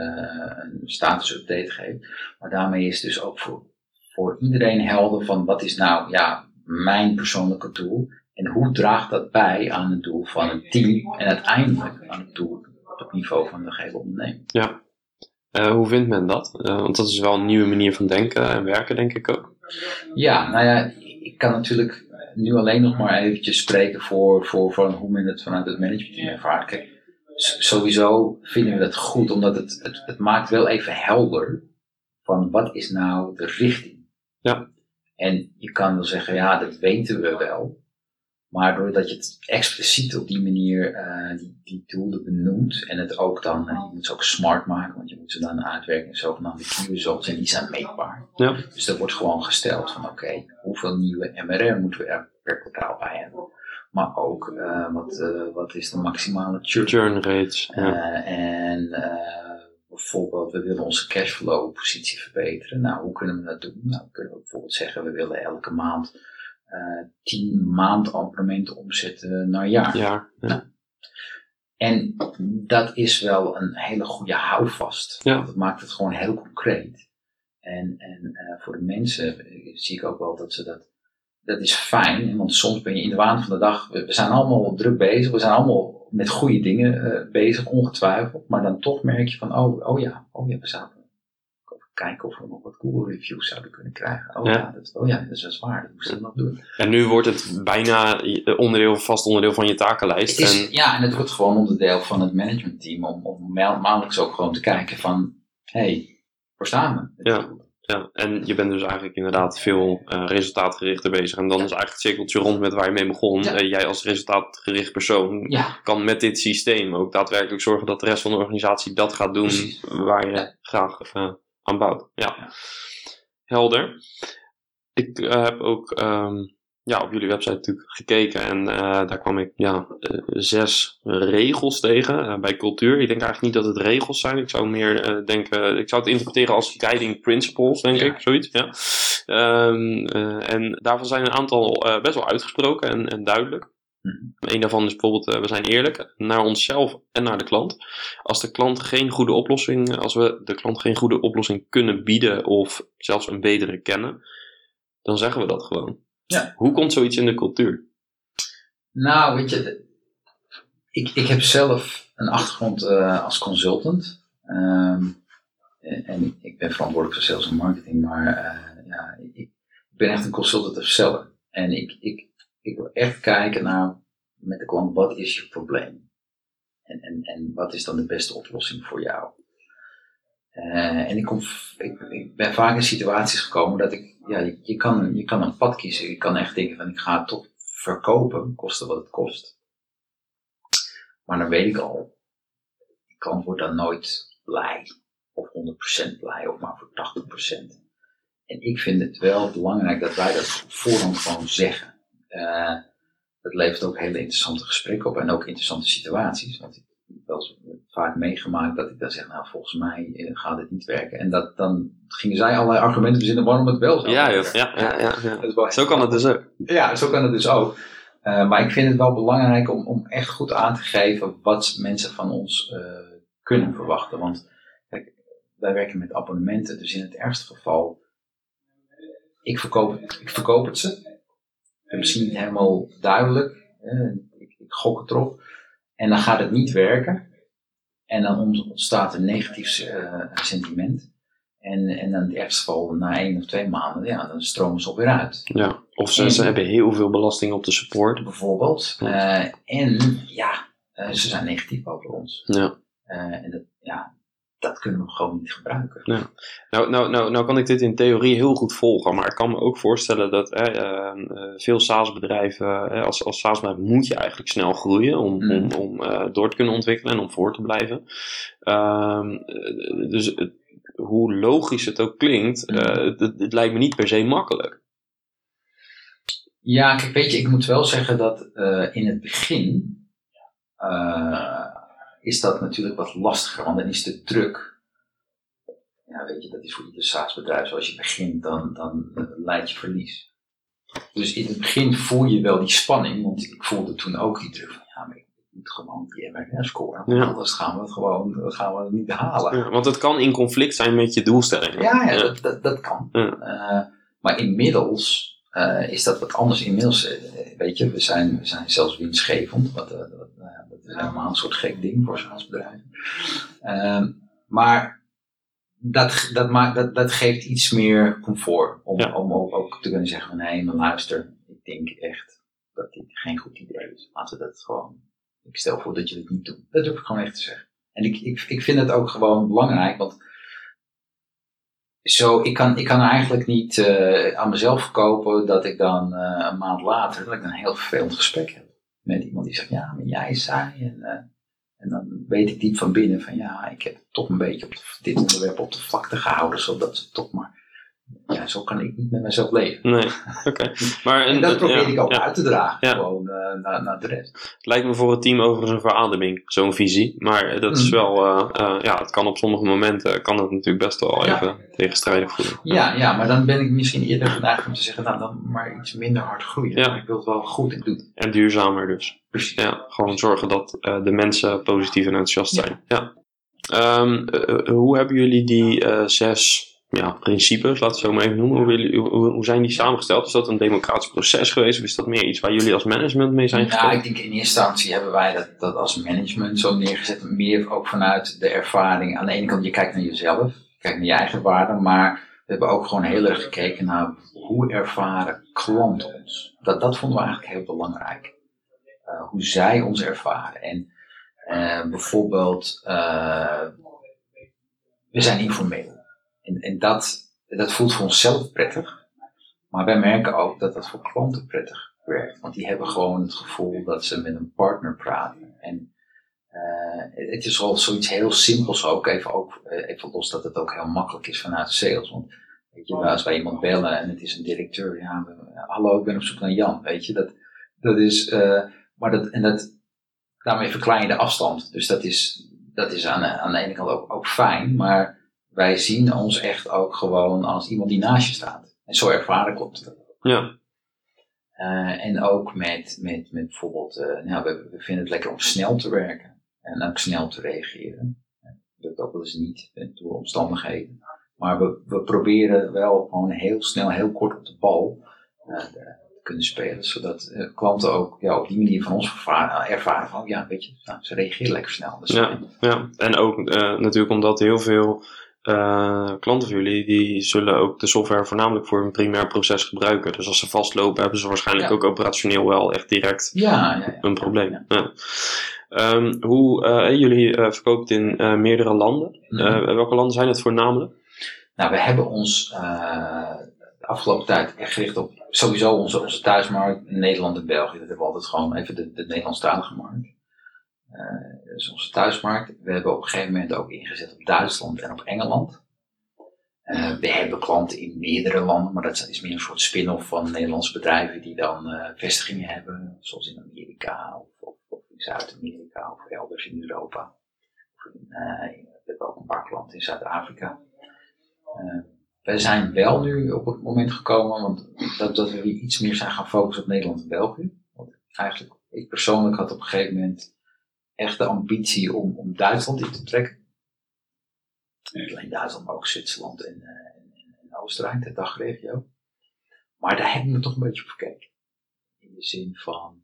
een status update geeft. Maar daarmee is dus ook voor, voor iedereen helder van wat is nou ja, mijn persoonlijke doel en hoe draagt dat bij aan het doel van een team en uiteindelijk aan het doel op het niveau van de gehele onderneming. Ja. Eh, hoe vindt men dat? Eh, want dat is wel een nieuwe manier van denken en werken, denk ik ook. Ja, nou ja, ik kan natuurlijk nu alleen nog maar eventjes spreken voor, voor, voor hoe men het vanuit het managementteam ervaart. Kijk, sowieso vinden we dat goed, omdat het, het, het maakt wel even helder van wat is nou de richting. Ja. En je kan wel zeggen, ja, dat weten we wel. Maar doordat je het expliciet op die manier eh, die, die doelen benoemt en het ook dan, eh, je moet ze ook smart maken, want je moet ze dan uitwerken in zogenaamde key results en die zijn meetbaar. Ja. Dus er wordt gewoon gesteld van oké, hoeveel nieuwe MRR moeten we er per kwartaal bij hebben. Maar ook eh, wat, wat is de maximale churn. Churn rates. Ja. Eh, en bijvoorbeeld, we willen onze cashflow positie verbeteren. Nou, hoe kunnen we dat doen? Nou, we kunnen bijvoorbeeld zeggen, we willen elke maand eh 10 maandabonnementen omzetten naar jaar. ja. ja. En dat is wel een hele goede houvast. Ja. Het maakt het gewoon heel concreet. En, en eh, voor de mensen eh, zie ik ook wel dat ze dat. Dat is fijn, want soms ben je in de waan van de dag. We, we zijn allemaal druk bezig, we zijn allemaal met goede dingen bezig, ongetwijfeld. Maar dan toch merk je van: oh, oh ja, oh ja, we even kijken of we nog wat Google reviews zouden kunnen krijgen. Oh Ja. ja, dat, oh ja dat is wel zwaar, dat moesten we nog doen. En nu wordt het bijna eh, onderdeel, vast onderdeel van je takenlijst. Is, en, Ja, en het wordt gewoon onderdeel van het managementteam om, om ma- maandelijks ook gewoon te kijken van, hé, hey, waar staan we? Ja. ja, en je bent dus eigenlijk inderdaad veel eh, resultaatgerichter bezig. En dan is eigenlijk het cirkeltje rond met waar je mee begon. Ja. Eh, jij als resultaatgericht persoon Ja, kan met dit systeem ook daadwerkelijk zorgen dat de rest van de organisatie dat gaat doen Precies. waar je graag eh, Ja. Helder. Ik eh, heb ook ehm, ja, op jullie website natuurlijk gekeken en eh, daar kwam ik ja, eh, zes regels tegen bij cultuur. Ik denk eigenlijk niet dat het regels zijn. Ik zou meer denken, ik zou het interpreteren als guiding principles, denk Ja. ik, zoiets. Ja. Ehm, eh, en daarvan zijn een aantal best wel uitgesproken en, en duidelijk. Mhm. Een daarvan is bijvoorbeeld, eh, we zijn eerlijk naar onszelf en naar de klant. Als de klant geen goede oplossing, als we de klant geen goede oplossing kunnen bieden of zelfs een betere kennen, dan zeggen we dat gewoon. Ja. Hoe komt zoiets in de cultuur? nou weet je, ik, ik heb zelf een achtergrond eh, als consultant. Ehm, en en ik, ben verantwoordelijk voor sales en marketing, maar eh, ja, ik, ik ben echt een consultative seller. En ik, ik, ik wil echt kijken naar met de klant, wat is je probleem? En, en, en wat is dan de beste oplossing voor jou? Eh, en ik, kom, ik, ben vaak in situaties gekomen dat ik, ja, je, kan, je kan een pad kiezen. Je kan echt denken van ik ga het toch verkopen, koste wat het kost. Maar dan weet ik al, die klant wordt dan nooit blij. Of 100% blij, of maar voor 80%. En ik vind het wel belangrijk dat wij dat voorhand gewoon zeggen. Eh, dat levert ook hele interessante gesprekken op en ook interessante situaties. Want ik heb wel eens vaak meegemaakt dat ik dan zeg, nou volgens mij eh, gaat het niet werken. En dat, dan gingen zij allerlei argumenten verzinnen waarom het wel zou Ja, werken. ja, ja, ja, ja. Dat Zo kan het dus ook. ja, zo kan het dus ook. Eh, maar ik vind het wel belangrijk om, om echt goed aan te geven wat mensen van ons kunnen verwachten. Want kijk, wij werken met abonnementen, dus in het ergste geval, ik verkoop, ik verkoop het ze. Ben misschien niet helemaal duidelijk, ik, ik gok het erop. En dan gaat het niet werken. En dan ont- ontstaat een negatief eh, sentiment. En, en dan in het ergste geval, na één of twee maanden, ja, dan stromen ze alweer uit Ja. Of ze, ze En- hebben heel veel belasting op de support. bijvoorbeeld. Eh, en ja, eh, ze zijn negatief over ons. Ja. En dat, ja, dat kunnen we gewoon niet gebruiken. Nou, nou, nou, nou kan ik dit in theorie heel goed volgen, maar ik kan me ook voorstellen dat eh, eh, veel SaaS-bedrijven, als, als SaaS-bedrijf moet je eigenlijk snel groeien om, Mm. om, om eh, door te kunnen ontwikkelen en om voor te blijven. Ehm, eh, dus het- hoe logisch het ook klinkt, eh, het, het- lijkt me niet per se makkelijk. Ja, kijk, weet je, ik moet wel zeggen dat in het begin is dat natuurlijk wat lastiger, want dan is de druk. Ja, weet je, dat is voor ieder SaaS-bedrijf. Zoals je begint, dan, dan eh, leid je verlies. Dus in het begin voel je wel die spanning, want ik voelde toen ook die druk van, ja, maar ik moet gewoon die MRR scoren. Ja. Anders gaan we het gewoon dat gaan we het niet halen. Ja, want het kan in conflict zijn met je doelstellingen. Ja, ja, Dat, dat, dat kan. Eh, maar inmiddels eh, is dat wat anders. Inmiddels, weet je, we zijn, we zijn zelfs winstgevend. Wat, wat, helemaal een soort gek ding voor zo'n bedrijf. Ehm, maar dat, dat, maakt, dat, dat geeft iets meer comfort. Om, Ja. om ook, ook te kunnen zeggen: van, nee, maar luister, ik denk echt dat dit geen goed idee is. Laten we dat gewoon. Ik stel voor dat je het niet doet. Dat durf ik gewoon echt te zeggen. En ik, ik, ik vind het ook gewoon belangrijk, want zo, ik kan, ik kan eigenlijk niet eh, aan mezelf verkopen dat ik dan eh, een maand later dat ik een heel vervelend gesprek heb met iemand die zegt, ja, maar jij zei en, eh, en dan weet ik diep van binnen van ja, ik heb toch een beetje op dit onderwerp op de vlakte gehouden, zodat ze toch maar ja, zo kan ik niet met mezelf leven. Nee, oké. Maar En dat probeer ja, ik ook ja. uit te dragen, gewoon eh, naar, naar de rest. Het lijkt me voor het team overigens een verademing, zo'n visie. Maar dat is Mm. wel, eh, eh, ja, het kan op sommige momenten, kan het natuurlijk best wel even tegenstrijdig voelen. Ja, ja, maar dan ben ik misschien eerder geneigd om te zeggen, nou dan maar iets minder hard groeien. Ja. Maar ik wil het wel goed in doen. En duurzamer dus. Precies. Ja, gewoon zorgen dat eh, de mensen positief en enthousiast zijn. Ja. Ehm, eh, eh, hoe hebben jullie die eh, zes ja, principes, laten we zo maar even noemen, hoe, willen- hoe, zijn die samengesteld? Is dat een democratisch proces geweest of is dat meer iets waar jullie als management mee zijn Ja, gekomen? ik denk in eerste instantie hebben wij dat, dat als management zo neergezet. Meer ook vanuit de ervaring. Aan de ene kant, je kijkt naar jezelf, je kijkt naar je eigen waarden. Maar we hebben ook gewoon heel erg gekeken naar hoe ervaren klanten ons. Dat, dat vonden we eigenlijk heel belangrijk. Eh, hoe zij ons ervaren. En eh, bijvoorbeeld, eh, we zijn informeel. En, en dat, dat voelt voor onszelf prettig. Maar wij merken ook dat dat voor klanten prettig werkt. Want die hebben gewoon het gevoel dat ze met een partner praten. En eh, het is al zoiets heel simpels ook. Even, ook eh, even los dat het ook heel makkelijk is vanuit sales. Want weet je, als wij iemand bellen en het is een directeur. Ja, hallo, ik ben op zoek naar Jan. Weet je, dat, dat is... eh, maar dat, en dat, daarmee verklein je de afstand. Dus dat is, dat is aan, aan de ene kant ook, ook fijn. Maar wij zien ons echt ook gewoon als iemand die naast je staat. En zo ervaren klopt het. Ja, Eh, en ook met, met, met bijvoorbeeld, eh, nou, we, we vinden het lekker om snel te werken en ook snel te reageren. Dat lukt ook wel eens niet eh, door omstandigheden. Maar we, we proberen wel gewoon heel snel, heel kort op de bal te kunnen spelen. Zodat klanten ook ja, op die manier van ons ervaren, ervaren van, ja, weet je, nou, ze reageren lekker snel. Dus, Ja. ja. en ook natuurlijk omdat heel veel eh, klanten van jullie, die zullen ook de software voornamelijk voor hun primair proces gebruiken. Dus als ze vastlopen, hebben ze waarschijnlijk Ja. ook operationeel wel echt direct ja, ja, een probleem. Ja. Ja. Ehm, hoe, eh, jullie eh verkoopt in meerdere landen. Mhm. Welke landen zijn het voornamelijk? Nou, we hebben ons de afgelopen tijd echt gericht op sowieso onze, onze thuismarkt, Nederland en België. Dat hebben we altijd gewoon even de, de Nederlandstalige markt. Eh dat is onze thuismarkt. We hebben op een gegeven moment ook ingezet op Duitsland en op Engeland. Eh, we hebben klanten in meerdere landen, maar dat is meer een soort spin-off van Nederlandse bedrijven die dan eh, vestigingen hebben, zoals in Amerika of, of, in Zuid-Amerika of elders in Europa. We hebben ook een paar klanten in Zuid-Afrika. Wij zijn wel nu op het moment gekomen, want dat, dat we iets meer zijn gaan focussen op Nederland en België. Want eigenlijk, ik persoonlijk had op een gegeven moment echt de ambitie om, om Duitsland in te trekken. Niet alleen Duitsland, maar ook Zwitserland en, eh, en, en- en Oostenrijk, de dagregio. Maar daar hebben we toch een beetje op gekeken. In de zin van,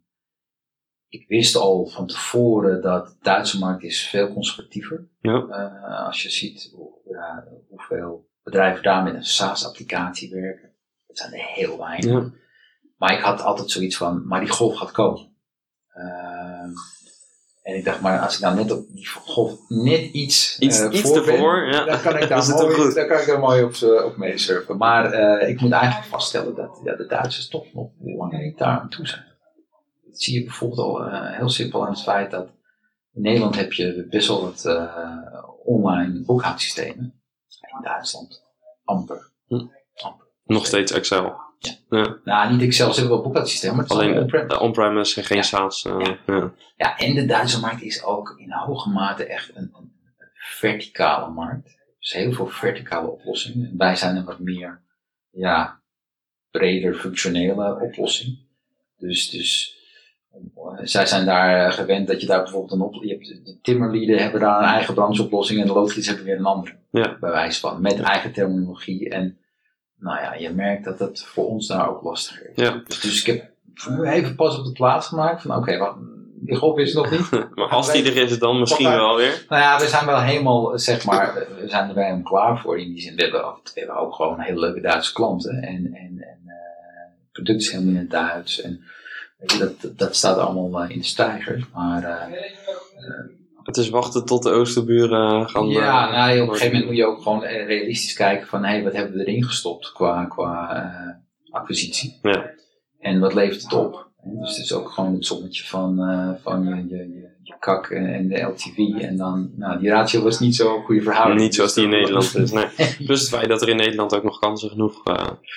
ik wist al van tevoren dat de Duitse markt is veel conservatiever. Ja. Eh, als je ziet hoe, ja, hoeveel bedrijven daar met een SaaS-applicatie werken. Dat zijn er heel weinig. Ja. Maar ik had altijd zoiets van, maar die golf gaat komen. Ehm, en ik dacht, maar als ik nou net op die golf net iets, Iets- eh, iets voor ben, ervoor, ja. dan kan ik daar mooi, dan kan ik daar mooi op, eh, op meesurfen. Maar eh, ik moet eigenlijk vaststellen dat ja, de Duitsers toch nog lang niet daar aan toe zijn. Dat zie je bijvoorbeeld al heel simpel aan het feit dat in Nederland heb je best wel wat online boekhoudsystemen. In Duitsland amper. Hm. amper. Nog steeds Excel. Ja. Nou, niet Excel, ze hebben wel boekhoudsystemen, maar het is Alleen on-premise en geen Ja. SaaS. eh, Ja. ja. Ja, en de Duitse markt is ook in hoge mate echt een, een verticale markt. Dus heel veel verticale oplossingen. Wij zijn een wat meer, ja, breder functionele oplossing. Dus, dus eh, zij zijn daar eh, gewend dat je daar bijvoorbeeld een op, je hebt de- de timmerlieden hebben daar een eigen brancheoplossing en de loodgieters hebben weer een andere. Ja. Bij wijze van, met eigen terminologie. En nou ja, je merkt dat het voor ons daar ook lastiger is. Ja. Dus, dus ik heb nu even pas op de plaats gemaakt van oké, wacht, die golf is nog niet. Maar als die er is, dan misschien wel weer. Nou ja, we zijn wel helemaal, zeg maar, we zijn er bij hem klaar voor. In die zin, we hebben, we hebben ook gewoon hele leuke Duitse klanten. En, en, en eh, het product is helemaal in het Duits. En weet je, dat, dat staat allemaal eh, in de stijgers. Maar eh, Het is wachten tot de oosterburen gaan. ja, eh, nou, op een gegeven moment moet je ook gewoon realistisch kijken van, hé, hey, wat hebben we erin gestopt qua, qua eh, acquisitie. Ja. En wat levert het op? Dus het is ook gewoon het sommetje van, eh, van je, je, je, je kak en, en de LTV. En dan, nou, die ratio was niet zo goede verhouding. Niet zoals die in Dus Nederland is. Nee. Plus het feit dat er in Nederland ook nog kansen genoeg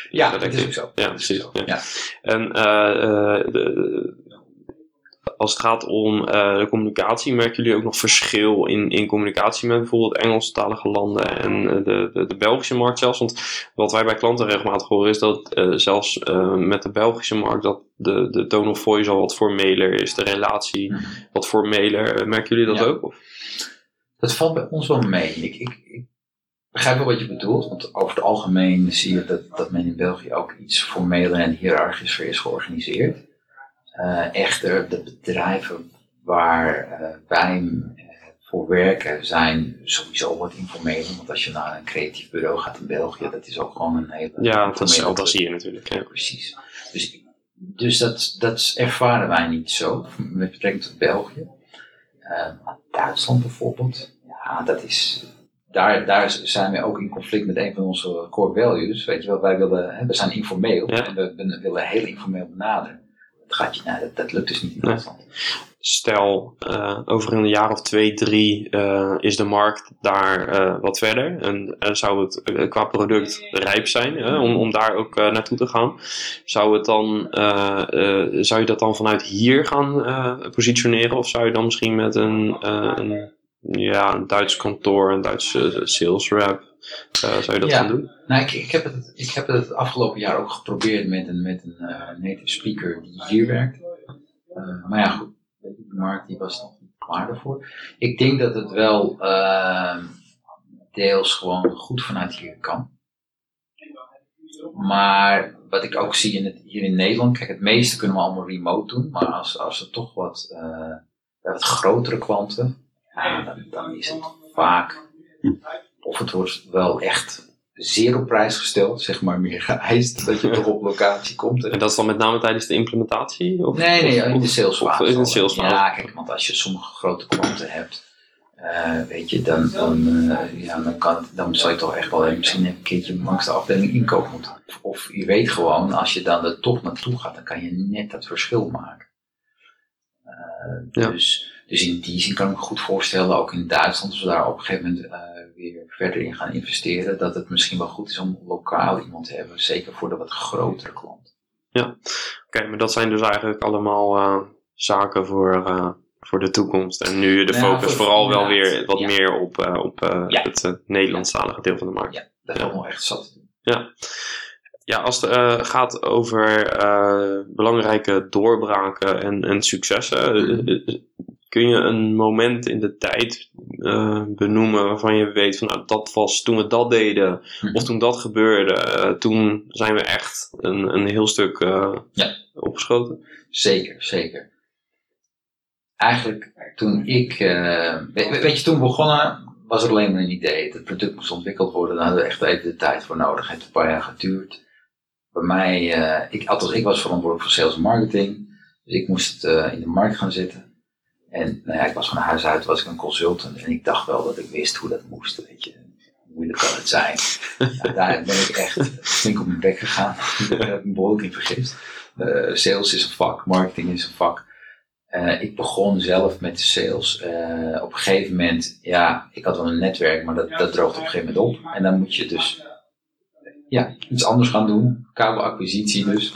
Ja, dat is ook zo. Ja, precies. Ja. Ja. En de, als het gaat om uh, de communicatie, merken jullie ook nog verschil in, in communicatie met bijvoorbeeld Engelstalige landen en uh, de, de, de Belgische markt zelfs? Want wat wij bij klanten regelmatig horen is dat uh, zelfs met de Belgische markt dat de, de tone of voice al wat formeler is, de relatie Mhm. wat formeler. Merken jullie dat Ja. ook? Of? Dat valt bij ons wel mee. Ik, ik, ik begrijp wel wat je bedoelt, want over het algemeen zie je dat, dat men in België ook iets formeler en hiërarchischer is georganiseerd. Uh, echter, de bedrijven waar uh, wij uh, voor werken zijn sowieso wat informeler. Want als je naar een creatief bureau gaat in België, dat is ook gewoon een hele. Ja, dat is fantasie natuurlijk. Ja. Precies. Dus, dus dat, dat ervaren wij niet zo met betrekking tot België. Uh, Duitsland bijvoorbeeld, ja, dat is. Daar, daar zijn we ook in conflict met een van onze core values. Weet je wel, wij willen, hè, we zijn informeel Ja. en we, we willen heel informeel benaderen. Nou, dat, dat lukt dus niet in Nee. Stel, uh, over een jaar of twee, drie uh, is de markt daar uh, wat verder. En zou het qua product rijp zijn om, om daar ook naartoe te gaan. Zou, het dan, zou je dat dan vanuit hier gaan positioneren? Of zou je dan misschien met een, een, ja, een Duits kantoor, een Duitse sales rep, zou je dat Ja. gaan doen? Nou, ik, ik, heb het, ik heb het afgelopen jaar ook geprobeerd met een, met een uh, native speaker die hier werkt. Uh, maar ja, goed, weet je, de markt die was nog niet klaar daarvoor. Ik denk dat het wel uh, deels gewoon goed vanuit hier kan. Maar wat ik ook zie in het, hier in Nederland, kijk, het meeste kunnen we allemaal remote doen. Maar als, als er toch wat, uh, wat grotere klanten, ja, dan, dan is het vaak, of het wordt wel echt zeer op prijs gesteld, zeg maar meer geëist, dat je toch op locatie komt. En dat is dan met name tijdens de implementatie? Of, Nee, nee, of- in de salesfase. in de salesfase. Ja, kijk, want als je sommige grote klanten hebt, eh, weet je, dan, dan, eh, ja, dan, kan dan zou je toch echt wel even misschien een keertje langs de afdeling inkoop moeten. Of, of je weet gewoon, als je dan er toch naartoe gaat, dan kan je net dat verschil maken. Eh, Ja. dus, dus in die zin kan ik me goed voorstellen, ook in Duitsland, als we daar op een gegeven moment weer verder in gaan investeren, dat het misschien wel goed is om lokaal iemand te hebben, zeker voor de wat grotere klanten. Oké, maar dat zijn dus eigenlijk allemaal eh, zaken voor, eh, voor de toekomst. En nu de Ja, focus voor- vooral wel weer wat Ja. meer op, eh, op Ja. het Nederlandstalige deel van de markt. Ja, dat Ja. valt wel echt zat te doen. Ja, ja als het gaat over belangrijke doorbraken en, en successen, kun je een moment in de tijd eh, benoemen waarvan je weet van nou, dat was toen we dat deden, Mhm. of toen dat gebeurde, eh, toen zijn we echt een, een heel stuk eh, Ja. opgeschoten. Zeker, zeker. Eigenlijk, toen ik, weet, weet je, toen begonnen, was er alleen maar een idee. Het product moest ontwikkeld worden, daar hadden we echt even de tijd voor nodig. Het heeft een paar jaar geduurd. Bij mij, ik, althans, ik was verantwoordelijk voor sales en marketing. Dus ik moest het in de markt gaan zetten. En nou ja, ik was van huis uit, was ik een consultant. En ik dacht wel dat ik wist hoe dat moest, weet je. Hoe moeilijk kan het zijn? ja, daar ben ik echt flink op mijn bek gegaan. ik heb me behoorlijk in vergist. Eh, sales is een vak, marketing is een vak. Eh, ik begon zelf met de sales. Eh, op een gegeven moment, ja, ik had wel een netwerk, maar dat, dat droogt op een gegeven moment op. En dan moet je dus ja, iets anders gaan doen. Kabelacquisitie dus.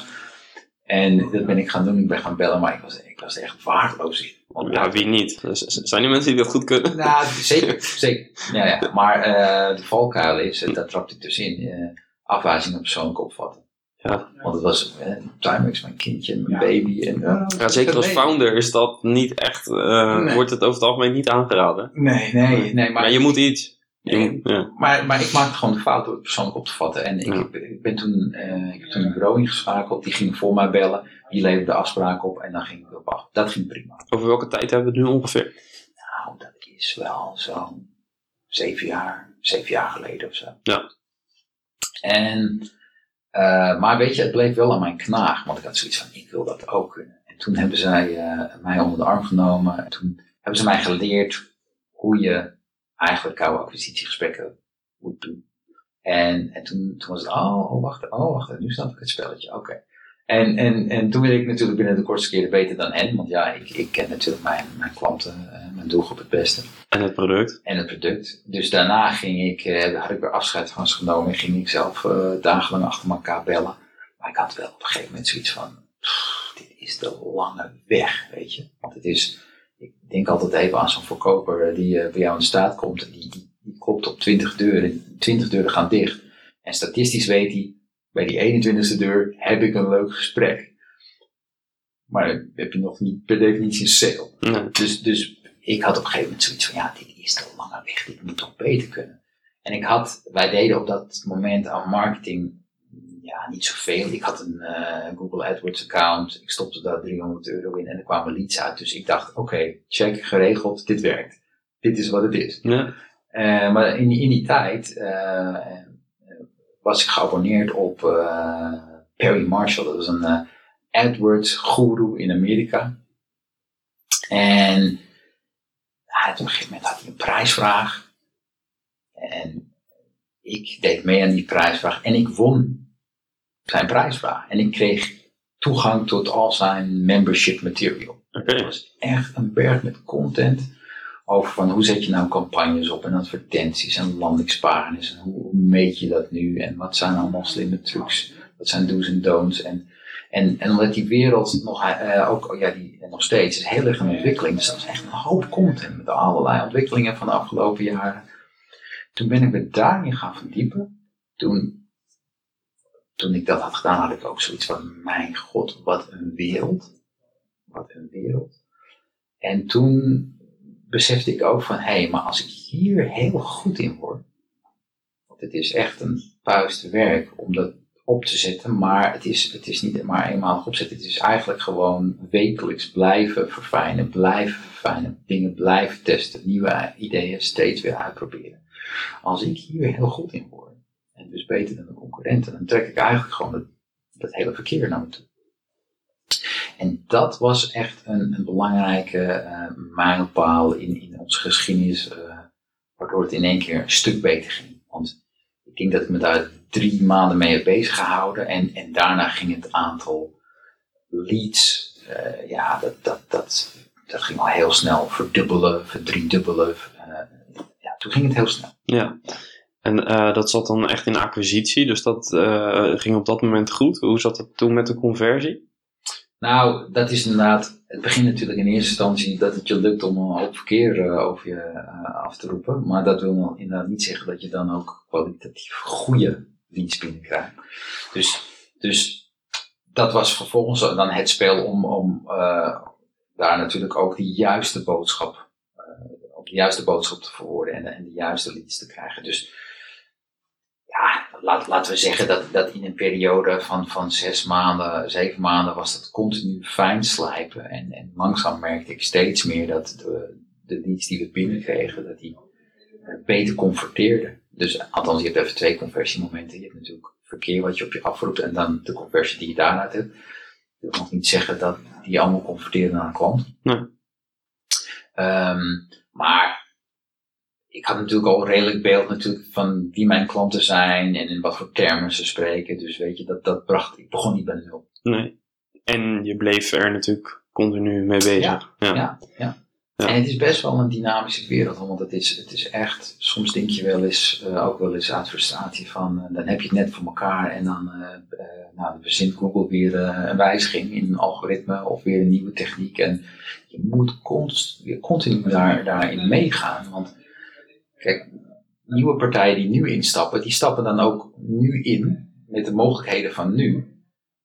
En dat ben ik gaan doen. Ik ben gaan bellen, maar ik was, ik was er echt waardeloos in. Want Ja, wie niet? Zijn er mensen die dat goed kunnen? nou, zeker, zeker. Ja, ja. Maar eh, de valkuil is, en daar trapte ik dus in, eh afwijzing op persoonlijk opvatten. Ja. Want het was, eh, Timex, mijn kindje, mijn baby. En, eh, Ja, zeker als founder is dat niet echt, eh, Nee. wordt het over het algemeen niet aangeraden. Nee, nee, nee. Maar, Maar je moet iets. Nee. ja. maar, maar ik maakte gewoon de fout door het persoonlijk op te vatten. En ik, Ja. ik ben toen, eh, ik heb toen een bureau ingeschakeld, die ging voor mij bellen. Die leverde de afspraak op en dan ging ik erop af. Dat ging prima. Over welke tijd hebben we het nu ongeveer? Nou, dat is wel zo'n zeven jaar, zeven jaar geleden of zo. Ja. En, eh, maar weet je, het bleef wel aan mijn knaag, want ik had zoiets van, ik wil dat ook kunnen. En toen hebben zij eh, mij onder de arm genomen. En toen hebben ze mij geleerd hoe je eigenlijk koude acquisitiegesprekken moet doen. En, en toen, toen was het, oh, oh, wacht, oh, wacht, nu snap ik het spelletje, oké. En, en, en toen werd ik natuurlijk binnen de kortste keren beter dan hen. Want ja, ik, ik ken natuurlijk mijn, mijn klanten, uh, mijn doelgroep het beste. En het product. En het product. Dus daarna ging ik, uh, had ik weer afscheid van ze genomen. En ging ik zelf uh, dagenlang achter elkaar bellen. Maar ik had wel op een gegeven moment zoiets van, pff, dit is de lange weg, weet je. Want het is, ik denk altijd even aan zo'n verkoper die bij jou in de staat komt. En die, die, die klopt op 20 deuren. 20 deuren gaan dicht. En statistisch weet hij, bij die 21ste deur heb ik een leuk gesprek. Maar heb je nog niet per definitie een sale. Nee. Dus, dus ik had op een gegeven moment zoiets van, ja, dit is te lange weg, dit moet toch beter kunnen. En ik had, wij deden op dat moment aan marketing, ja, niet zoveel. Ik had een uh, Google AdWords account, ik stopte daar 300 euro in en er kwamen leads uit. Dus ik dacht, oké, okay, check, geregeld, dit werkt. Dit is wat het is. Ja. Uh, maar in, in die tijd, uh, was ik geabonneerd op Perry Marshall. Dat was een AdWords guru in Amerika. En op een gegeven moment had hij een prijsvraag. En ik deed mee aan die prijsvraag. En ik won zijn prijsvraag. En ik kreeg toegang tot al zijn membership material. Okay. Het was echt een berg met content over van hoe zet je nou campagnes op en advertenties en landingspagina's en hoe meet je dat nu en wat zijn allemaal slimme trucs, wat zijn do's en don'ts en, en, en omdat die wereld nog, uh, ook, ja, die, nog steeds is heel erg in ontwikkeling, dus dat is echt een hoop content met allerlei ontwikkelingen van de afgelopen jaren. Toen ben ik me daarin gaan verdiepen. Toen, toen ik dat had gedaan, had ik ook zoiets van, mijn god, wat een wereld. Wat een wereld. En toen besefte ik ook van, hé, hey, maar als ik hier heel goed in word, want het is echt een puist werk om dat op te zetten, maar het is, het is niet maar eenmalig opzetten, het is eigenlijk gewoon wekelijks blijven verfijnen, blijven verfijnen, dingen blijven testen, nieuwe ideeën steeds weer uitproberen. Als ik hier heel goed in word, en dus beter dan de concurrenten, dan trek ik eigenlijk gewoon dat, hele verkeer naar me toe. En dat was echt een, een belangrijke uh, mijlpaal in, in onze geschiedenis, uh, waardoor het in één keer een stuk beter ging. Want ik denk dat ik me daar drie maanden mee heb bezig gehouden en, en daarna ging het aantal leads, uh, ja, dat, dat, dat, dat ging al heel snel verdubbelen, verdriedubbelen. ja, toen ging het heel snel. Ja. En dat zat dan echt in acquisitie, dus dat ging op dat moment goed. Hoe zat het toen met de conversie? Nou, dat is inderdaad, het begint natuurlijk in eerste instantie dat het je lukt om een hoop verkeer uh, over je af te roepen. Maar dat wil inderdaad niet zeggen dat je dan ook kwalitatief goede leads binnenkrijgt. Dus, dus dat was vervolgens dan het spel om, om daar natuurlijk ook de juiste boodschap, op de juiste boodschap te verwoorden en, en de juiste leads te krijgen. Dus laat, laten we zeggen dat, dat in een periode van, van zes maanden, zeven maanden was dat continu fijn slijpen. En, en langzaam merkte ik steeds meer dat de, de leads die we binnenkregen, dat die beter converteerden. Dus althans, je hebt even twee conversiemomenten. Je hebt natuurlijk verkeer wat je op je afroept en dan de conversie die je daaruit hebt. Dat wil nog niet zeggen dat die allemaal converteren naar een klant. Nee. Um, maar ik had natuurlijk al een redelijk beeld natuurlijk van wie mijn klanten zijn en in wat voor termen ze spreken. Dus weet je, dat, dat bracht, ik begon niet bij nul. Nee. En je bleef er natuurlijk continu mee bezig. Ja, ja, ja. ja. En het is best wel een dynamische wereld, want het is, het is echt, soms denk je wel eens, uh, ook wel eens uit frustratie van, uh, dan heb je het net voor elkaar en dan, uh, nou, dan verzint Google weer een wijziging in een algoritme of weer een nieuwe techniek. En je moet const, je continu daar, daarin meegaan, want Kijk, nieuwe partijen die nu instappen, die stappen dan ook nu in met de mogelijkheden van nu.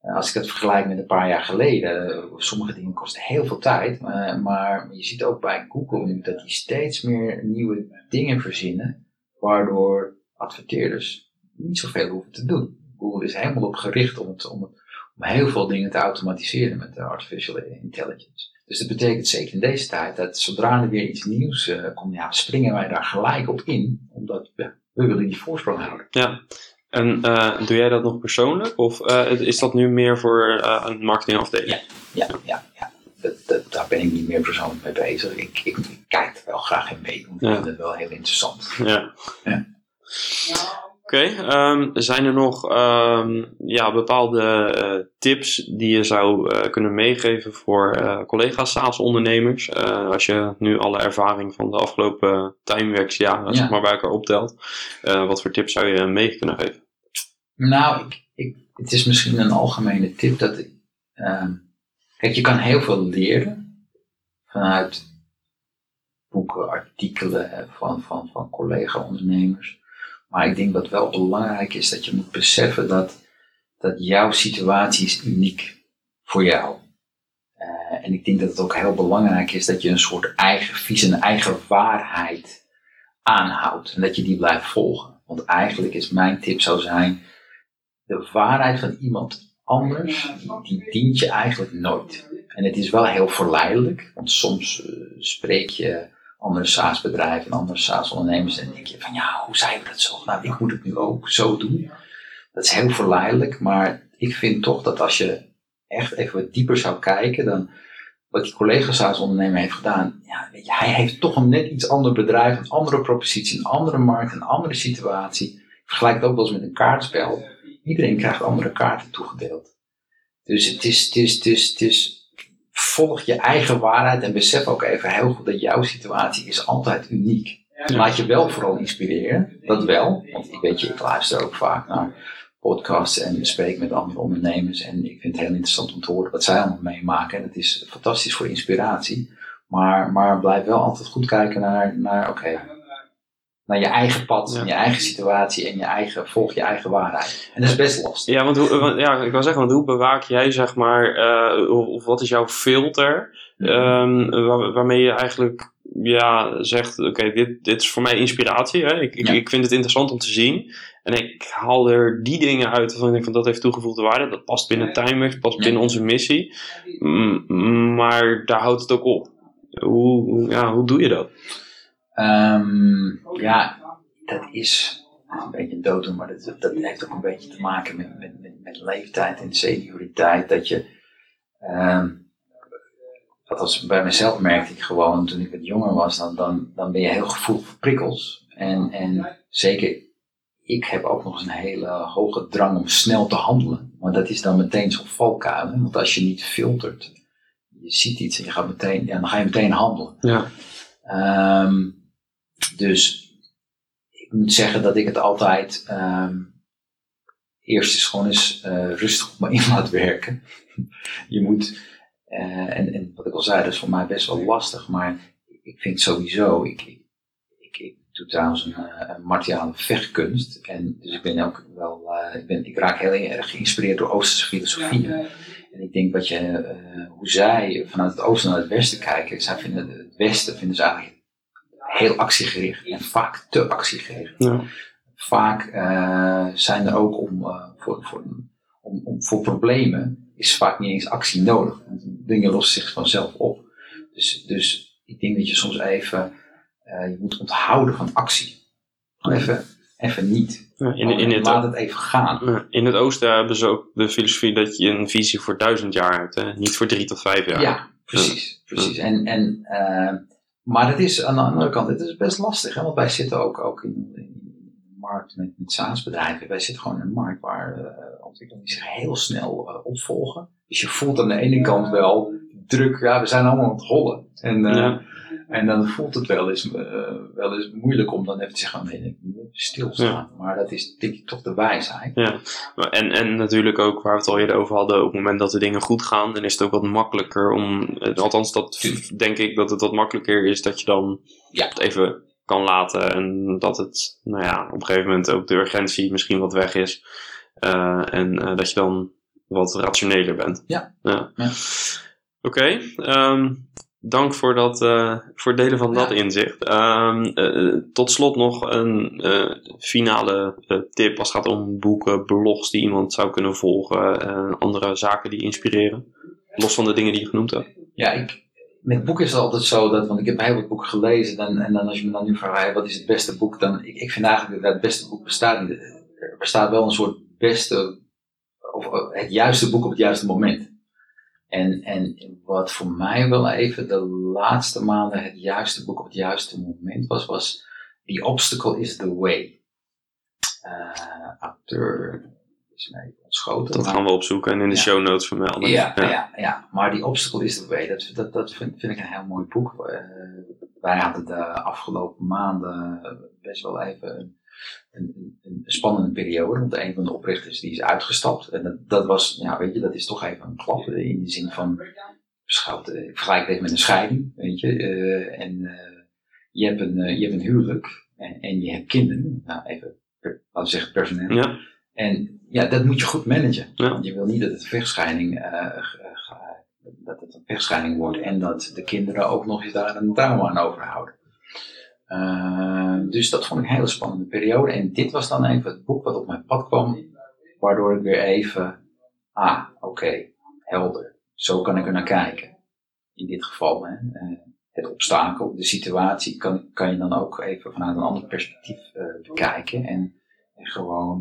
Als ik het vergelijk met een paar jaar geleden, sommige dingen kosten heel veel tijd, maar, maar je ziet ook bij Google nu dat die steeds meer nieuwe dingen verzinnen, waardoor adverteerders niet zoveel hoeven te doen. Google is helemaal op gericht om, het, om, het, om heel veel dingen te automatiseren met de artificial intelligence. Dus dat betekent zeker in deze tijd dat zodra er weer iets nieuws uh, komt, ja, springen wij daar gelijk op in. Omdat ja, we willen die voorsprong houden. Ja. En uh, doe jij dat nog persoonlijk? Of uh, is dat nu meer voor een marketingafdeling? Ja, ja, ja. ja. Dat, dat, daar ben ik niet meer persoonlijk mee bezig. Ik, ik, ik kijk er wel graag in mee. Ik vind het wel heel interessant. Ja. ja. Oké, ehm, zijn er nog ehm, ja, bepaalde eh, tips die je zou eh, kunnen meegeven voor eh, collega's SaaS-ondernemers? Als je nu alle ervaring van de afgelopen timeworksjaren Ja. zeg maar, bij elkaar optelt. Wat voor tips zou je mee kunnen geven? Nou, ik, ik, het is misschien een algemene tip dat ehm, kijk, je kan heel veel leren vanuit boeken, artikelen van, van, van collega-ondernemers. Maar ik denk dat wel belangrijk is dat je moet beseffen dat, dat jouw situatie is uniek voor jou. Eh, en ik denk dat het ook heel belangrijk is dat je een soort eigen visie, een eigen waarheid aanhoudt. En dat je die blijft volgen. Want eigenlijk is mijn tip zou zijn, de waarheid van iemand anders, die, die dient je eigenlijk nooit. En het is wel heel verleidelijk, want soms eh, spreek je andere SaaS-bedrijven en andere SaaS-ondernemers en denk je van ja, hoe zei we dat zo? Nou, ik moet het nu ook zo doen. Dat is heel verleidelijk, maar ik vind toch dat als je echt even wat dieper zou kijken, dan wat die collega SaaS-ondernemer heeft gedaan, ja, weet je, hij heeft toch een net iets ander bedrijf, een andere propositie, een andere markt, een andere situatie. Vergelijk het ook wel eens met een kaartspel. Iedereen krijgt andere kaarten toegedeeld. Dus het is, het is, het is, het is volg je eigen waarheid en besef ook even heel goed dat jouw situatie is altijd uniek. Laat je wel vooral inspireren, dat wel. Want ik weet je, ik luister ook vaak naar podcasts en spreek met andere ondernemers. En ik vind het heel interessant om te horen wat zij allemaal meemaken. En het is fantastisch voor inspiratie. Maar, maar blijf wel altijd goed kijken naar, naar oké, naar je eigen pad, Ja. en je eigen situatie en je eigen, volg je eigen waarheid. En dat is best lastig. Ja, want, hoe, want- ja, ik wil zeggen, want hoe bewaak jij, zeg maar, eh, of, wat is jouw filter ehm, waar- waarmee je eigenlijk ja, zegt, oké, dit, dit is voor mij inspiratie. Hè? Ik, ik, Ja. ik vind het interessant om te zien. En ik haal er die dingen uit waarvan ik denk van dat heeft toegevoegde waarde. Dat past binnen Timeworks, past Ja. binnen onze missie. M- maar daar houdt het ook op. Hoe- ja, hoe doe je dat? Ehm, ja, dat is, dat is een beetje dood, maar dat, dat heeft ook een beetje te maken met, met, met, met leeftijd en senioriteit. Dat je, ehm, dat was bij mezelf merkte ik gewoon toen ik wat jonger was, dan, dan, dan ben je heel gevoelig voor prikkels. En, en zeker, ik heb ook nog eens een hele hoge drang om snel te handelen. Maar dat is dan meteen zo'n valkuil. Want als je niet filtert, je ziet iets en je gaat meteen, ja, dan ga je meteen handelen. Ja. Ehm, dus ik moet zeggen dat ik het altijd ehm, eerst is gewoon eens eh, rustig op me in laat werken. je moet, eh, en, en wat ik al zei, dat is voor mij best wel lastig, maar ik vind sowieso, ik, ik, ik, ik doe trouwens een, eh, een martiale vechtkunst. En dus ik ben ook wel, ik, ben, ik raak heel erg geïnspireerd door Oosterse filosofieën. En ik denk dat je, hoe zij vanuit het oosten naar het westen kijken, zij vinden het westen vinden ze eigenlijk heel actiegericht en vaak te actiegericht. Ja. Vaak eh, zijn er ook om, eh, voor, voor, om, om, voor problemen is vaak niet eens actie nodig. Dingen lossen zich vanzelf op. Dus, dus ik denk dat je soms even, eh, je moet onthouden van actie. Even, even niet. Ja, In, in, het, Laat het even gaan. In het oosten hebben ze ook de filosofie dat je een visie voor duizend jaar hebt, hè? niet voor drie tot vijf jaar. Ja, precies. precies. En, en, maar het is aan de andere kant, het is best lastig. Hè? Want wij zitten ook, ook in, in de markt met, met SaaS-bedrijven. Wij zitten gewoon in een markt waar eh ontwikkelingen zich heel snel eh, opvolgen. Dus je voelt aan de ene kant wel druk, ja, we zijn allemaal aan het rollen. En, eh, Ja. En dan voelt het wel eens, eh, wel eens moeilijk om dan even te zeggen, nee, ik moet even stilstaan. Maar dat is denk ik toch de wijsheid. Ja. En, en natuurlijk ook, waar we het al eerder over hadden, op het moment dat de dingen goed gaan, dan is het ook wat makkelijker om, eh, althans dat denk ik dat het wat makkelijker is dat je dan Ja. het even kan laten en dat het, nou ja, op een gegeven moment ook de urgentie misschien wat weg is Eh, en dat je dan wat rationeler bent. Ja. ja. Ja. Oké, ehm, dank voor, dat, eh, voor het delen van dat inzicht. Ehm, eh, tot slot nog een eh, finale eh, tip als het gaat om boeken, blogs die iemand zou kunnen volgen en andere zaken die inspireren. Los van de dingen die je genoemd hebt. Ja, ik, met boeken is het altijd zo dat, want ik heb heel wat boeken gelezen dan, en dan als je me dan nu vraagt, wat is het beste boek, dan, ik, ik vind eigenlijk dat het beste boek bestaat niet. Er bestaat wel een soort beste, of eh, het juiste boek op het juiste moment. En, en wat voor mij wel even de laatste maanden het juiste boek op het juiste moment was, was The Obstacle is the Way. eh, auteur is mij ontschoten. Dat maar- gaan we opzoeken en in de show notes vermelden. ja, ja. Ja, maar die Obstacle is the Way, dat, dat, dat vind, vind ik een heel mooi boek. Eh, wij hadden de afgelopen maanden best wel even een, een, spannende periode. Want een van de oprichters die is uitgestapt. En dat, dat was, ja, weet je, dat is toch even een klap eh, in de zin van, beschouwd, eh, ik vergelijk het even met een scheiding, weet je. eh, en eh, je, hebt een, eh, je hebt een huwelijk en, en je hebt kinderen. Nou, even, per- laten we zeggen, personeel. Ja, En ja, dat moet je goed managen. Ja. Want je wil niet dat het een vechtscheiding, eh, eh, dat het een vechtscheiding wordt en dat de kinderen ook nog eens daar een trauma aan overhouden. Eh, dus dat vond ik een hele spannende periode. En dit was dan even het boek wat op mijn pad kwam, waardoor ik weer even, ah, oké, helder. Zo kan ik er naar kijken. In dit geval, hè. Eh, het obstakel, de situatie, kan, kan je dan ook even vanuit een ander perspectief eh, bekijken. En gewoon,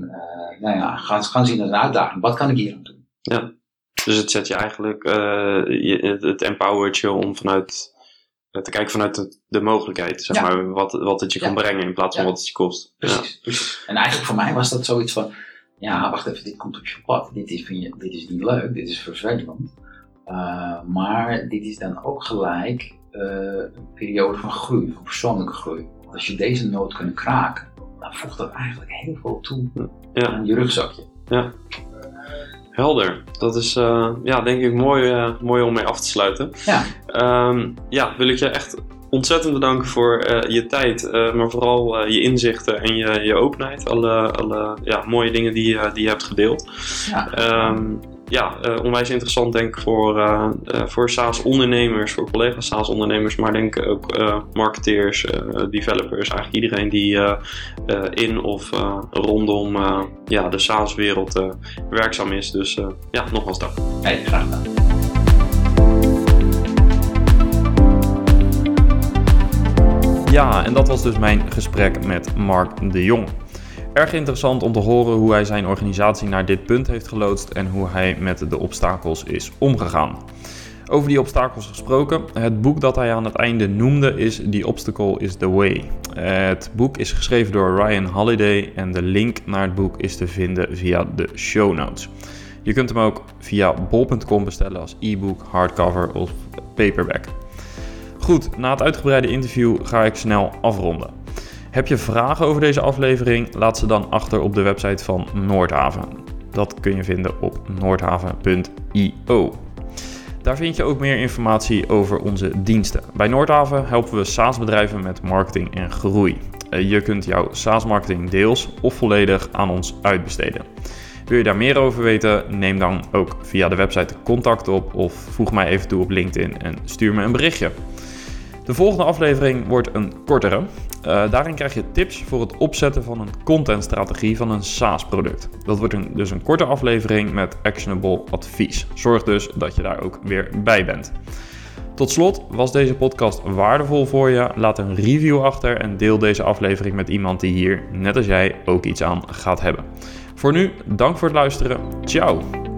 nou ja, gaan, gaan zien als een uitdaging. Wat kan ik hier aan doen? dus het zet je eigenlijk, je, het, empowert je om vanuit, te kijken vanuit de, de mogelijkheid, zeg Ja. maar, wat, wat het je Ja. kan brengen in plaats van Ja. wat het je kost. Precies, precies. En eigenlijk voor mij was dat zoiets van, ja, wacht even, dit komt op je pad. Dit is, vind je, dit is niet leuk, dit is vervelend. Eh, maar dit is dan ook gelijk eh, een periode van groei, van persoonlijke groei. Als je deze noot kunt kraken, dan voegt dat eigenlijk heel veel toe Ja. aan je rugzakje. Helder. Dat is, eh, ja, denk ik mooi, eh, mooi om mee af te sluiten. Ja. Ehm, ja, wil ik je echt ontzettend bedanken voor eh, je tijd, maar vooral je inzichten en je, je openheid. Alle, alle ja, mooie dingen die, die je hebt gedeeld. Ja. Ehm, ja, eh, onwijs interessant denk ik voor, eh eh, voor SaaS-ondernemers, voor collega's SaaS-ondernemers, maar denk ik ook eh, marketeers, eh, developers, eigenlijk iedereen die eh, eh, in of eh, rondom eh, ja, de SaaS-wereld eh, werkzaam is. Dus eh, ja, nogmaals dank. Nee, graag gedaan. Ja, en dat was dus mijn gesprek met Mark de Jong. Erg interessant om te horen hoe hij zijn organisatie naar dit punt heeft geloodst en hoe hij met de obstakels is omgegaan. Over die obstakels gesproken, het boek dat hij aan het einde noemde is The Obstacle is the Way. Het boek is geschreven door Ryan Holiday en de link naar het boek is te vinden via de show notes. Je kunt hem ook via bol.com bestellen als e-book, hardcover of paperback. Goed, na het uitgebreide interview ga ik snel afronden. Heb je vragen over deze aflevering? Laat ze dan achter op de website van Noordhaven. Dat kun je vinden op noordhaven.io. Daar vind je ook meer informatie over onze diensten. Bij Noordhaven helpen we SaaS-bedrijven met marketing en groei. Eh, Je kunt jouw SaaS-marketing deels of volledig aan ons uitbesteden. Wil je daar meer over weten? Neem dan ook via de website contact op of voeg mij even toe op LinkedIn en stuur me een berichtje. De volgende aflevering wordt een kortere. Eh, daarin krijg je tips voor het opzetten van een contentstrategie van een SaaS-product. Dat wordt een, dus een korte aflevering met actionable advies. Zorg dus dat je daar ook weer bij bent. Tot slot, was deze podcast waardevol voor je? Laat een review achter en deel deze aflevering met iemand die hier, net als jij, ook iets aan gaat hebben. Voor nu, dank voor het luisteren. Ciao!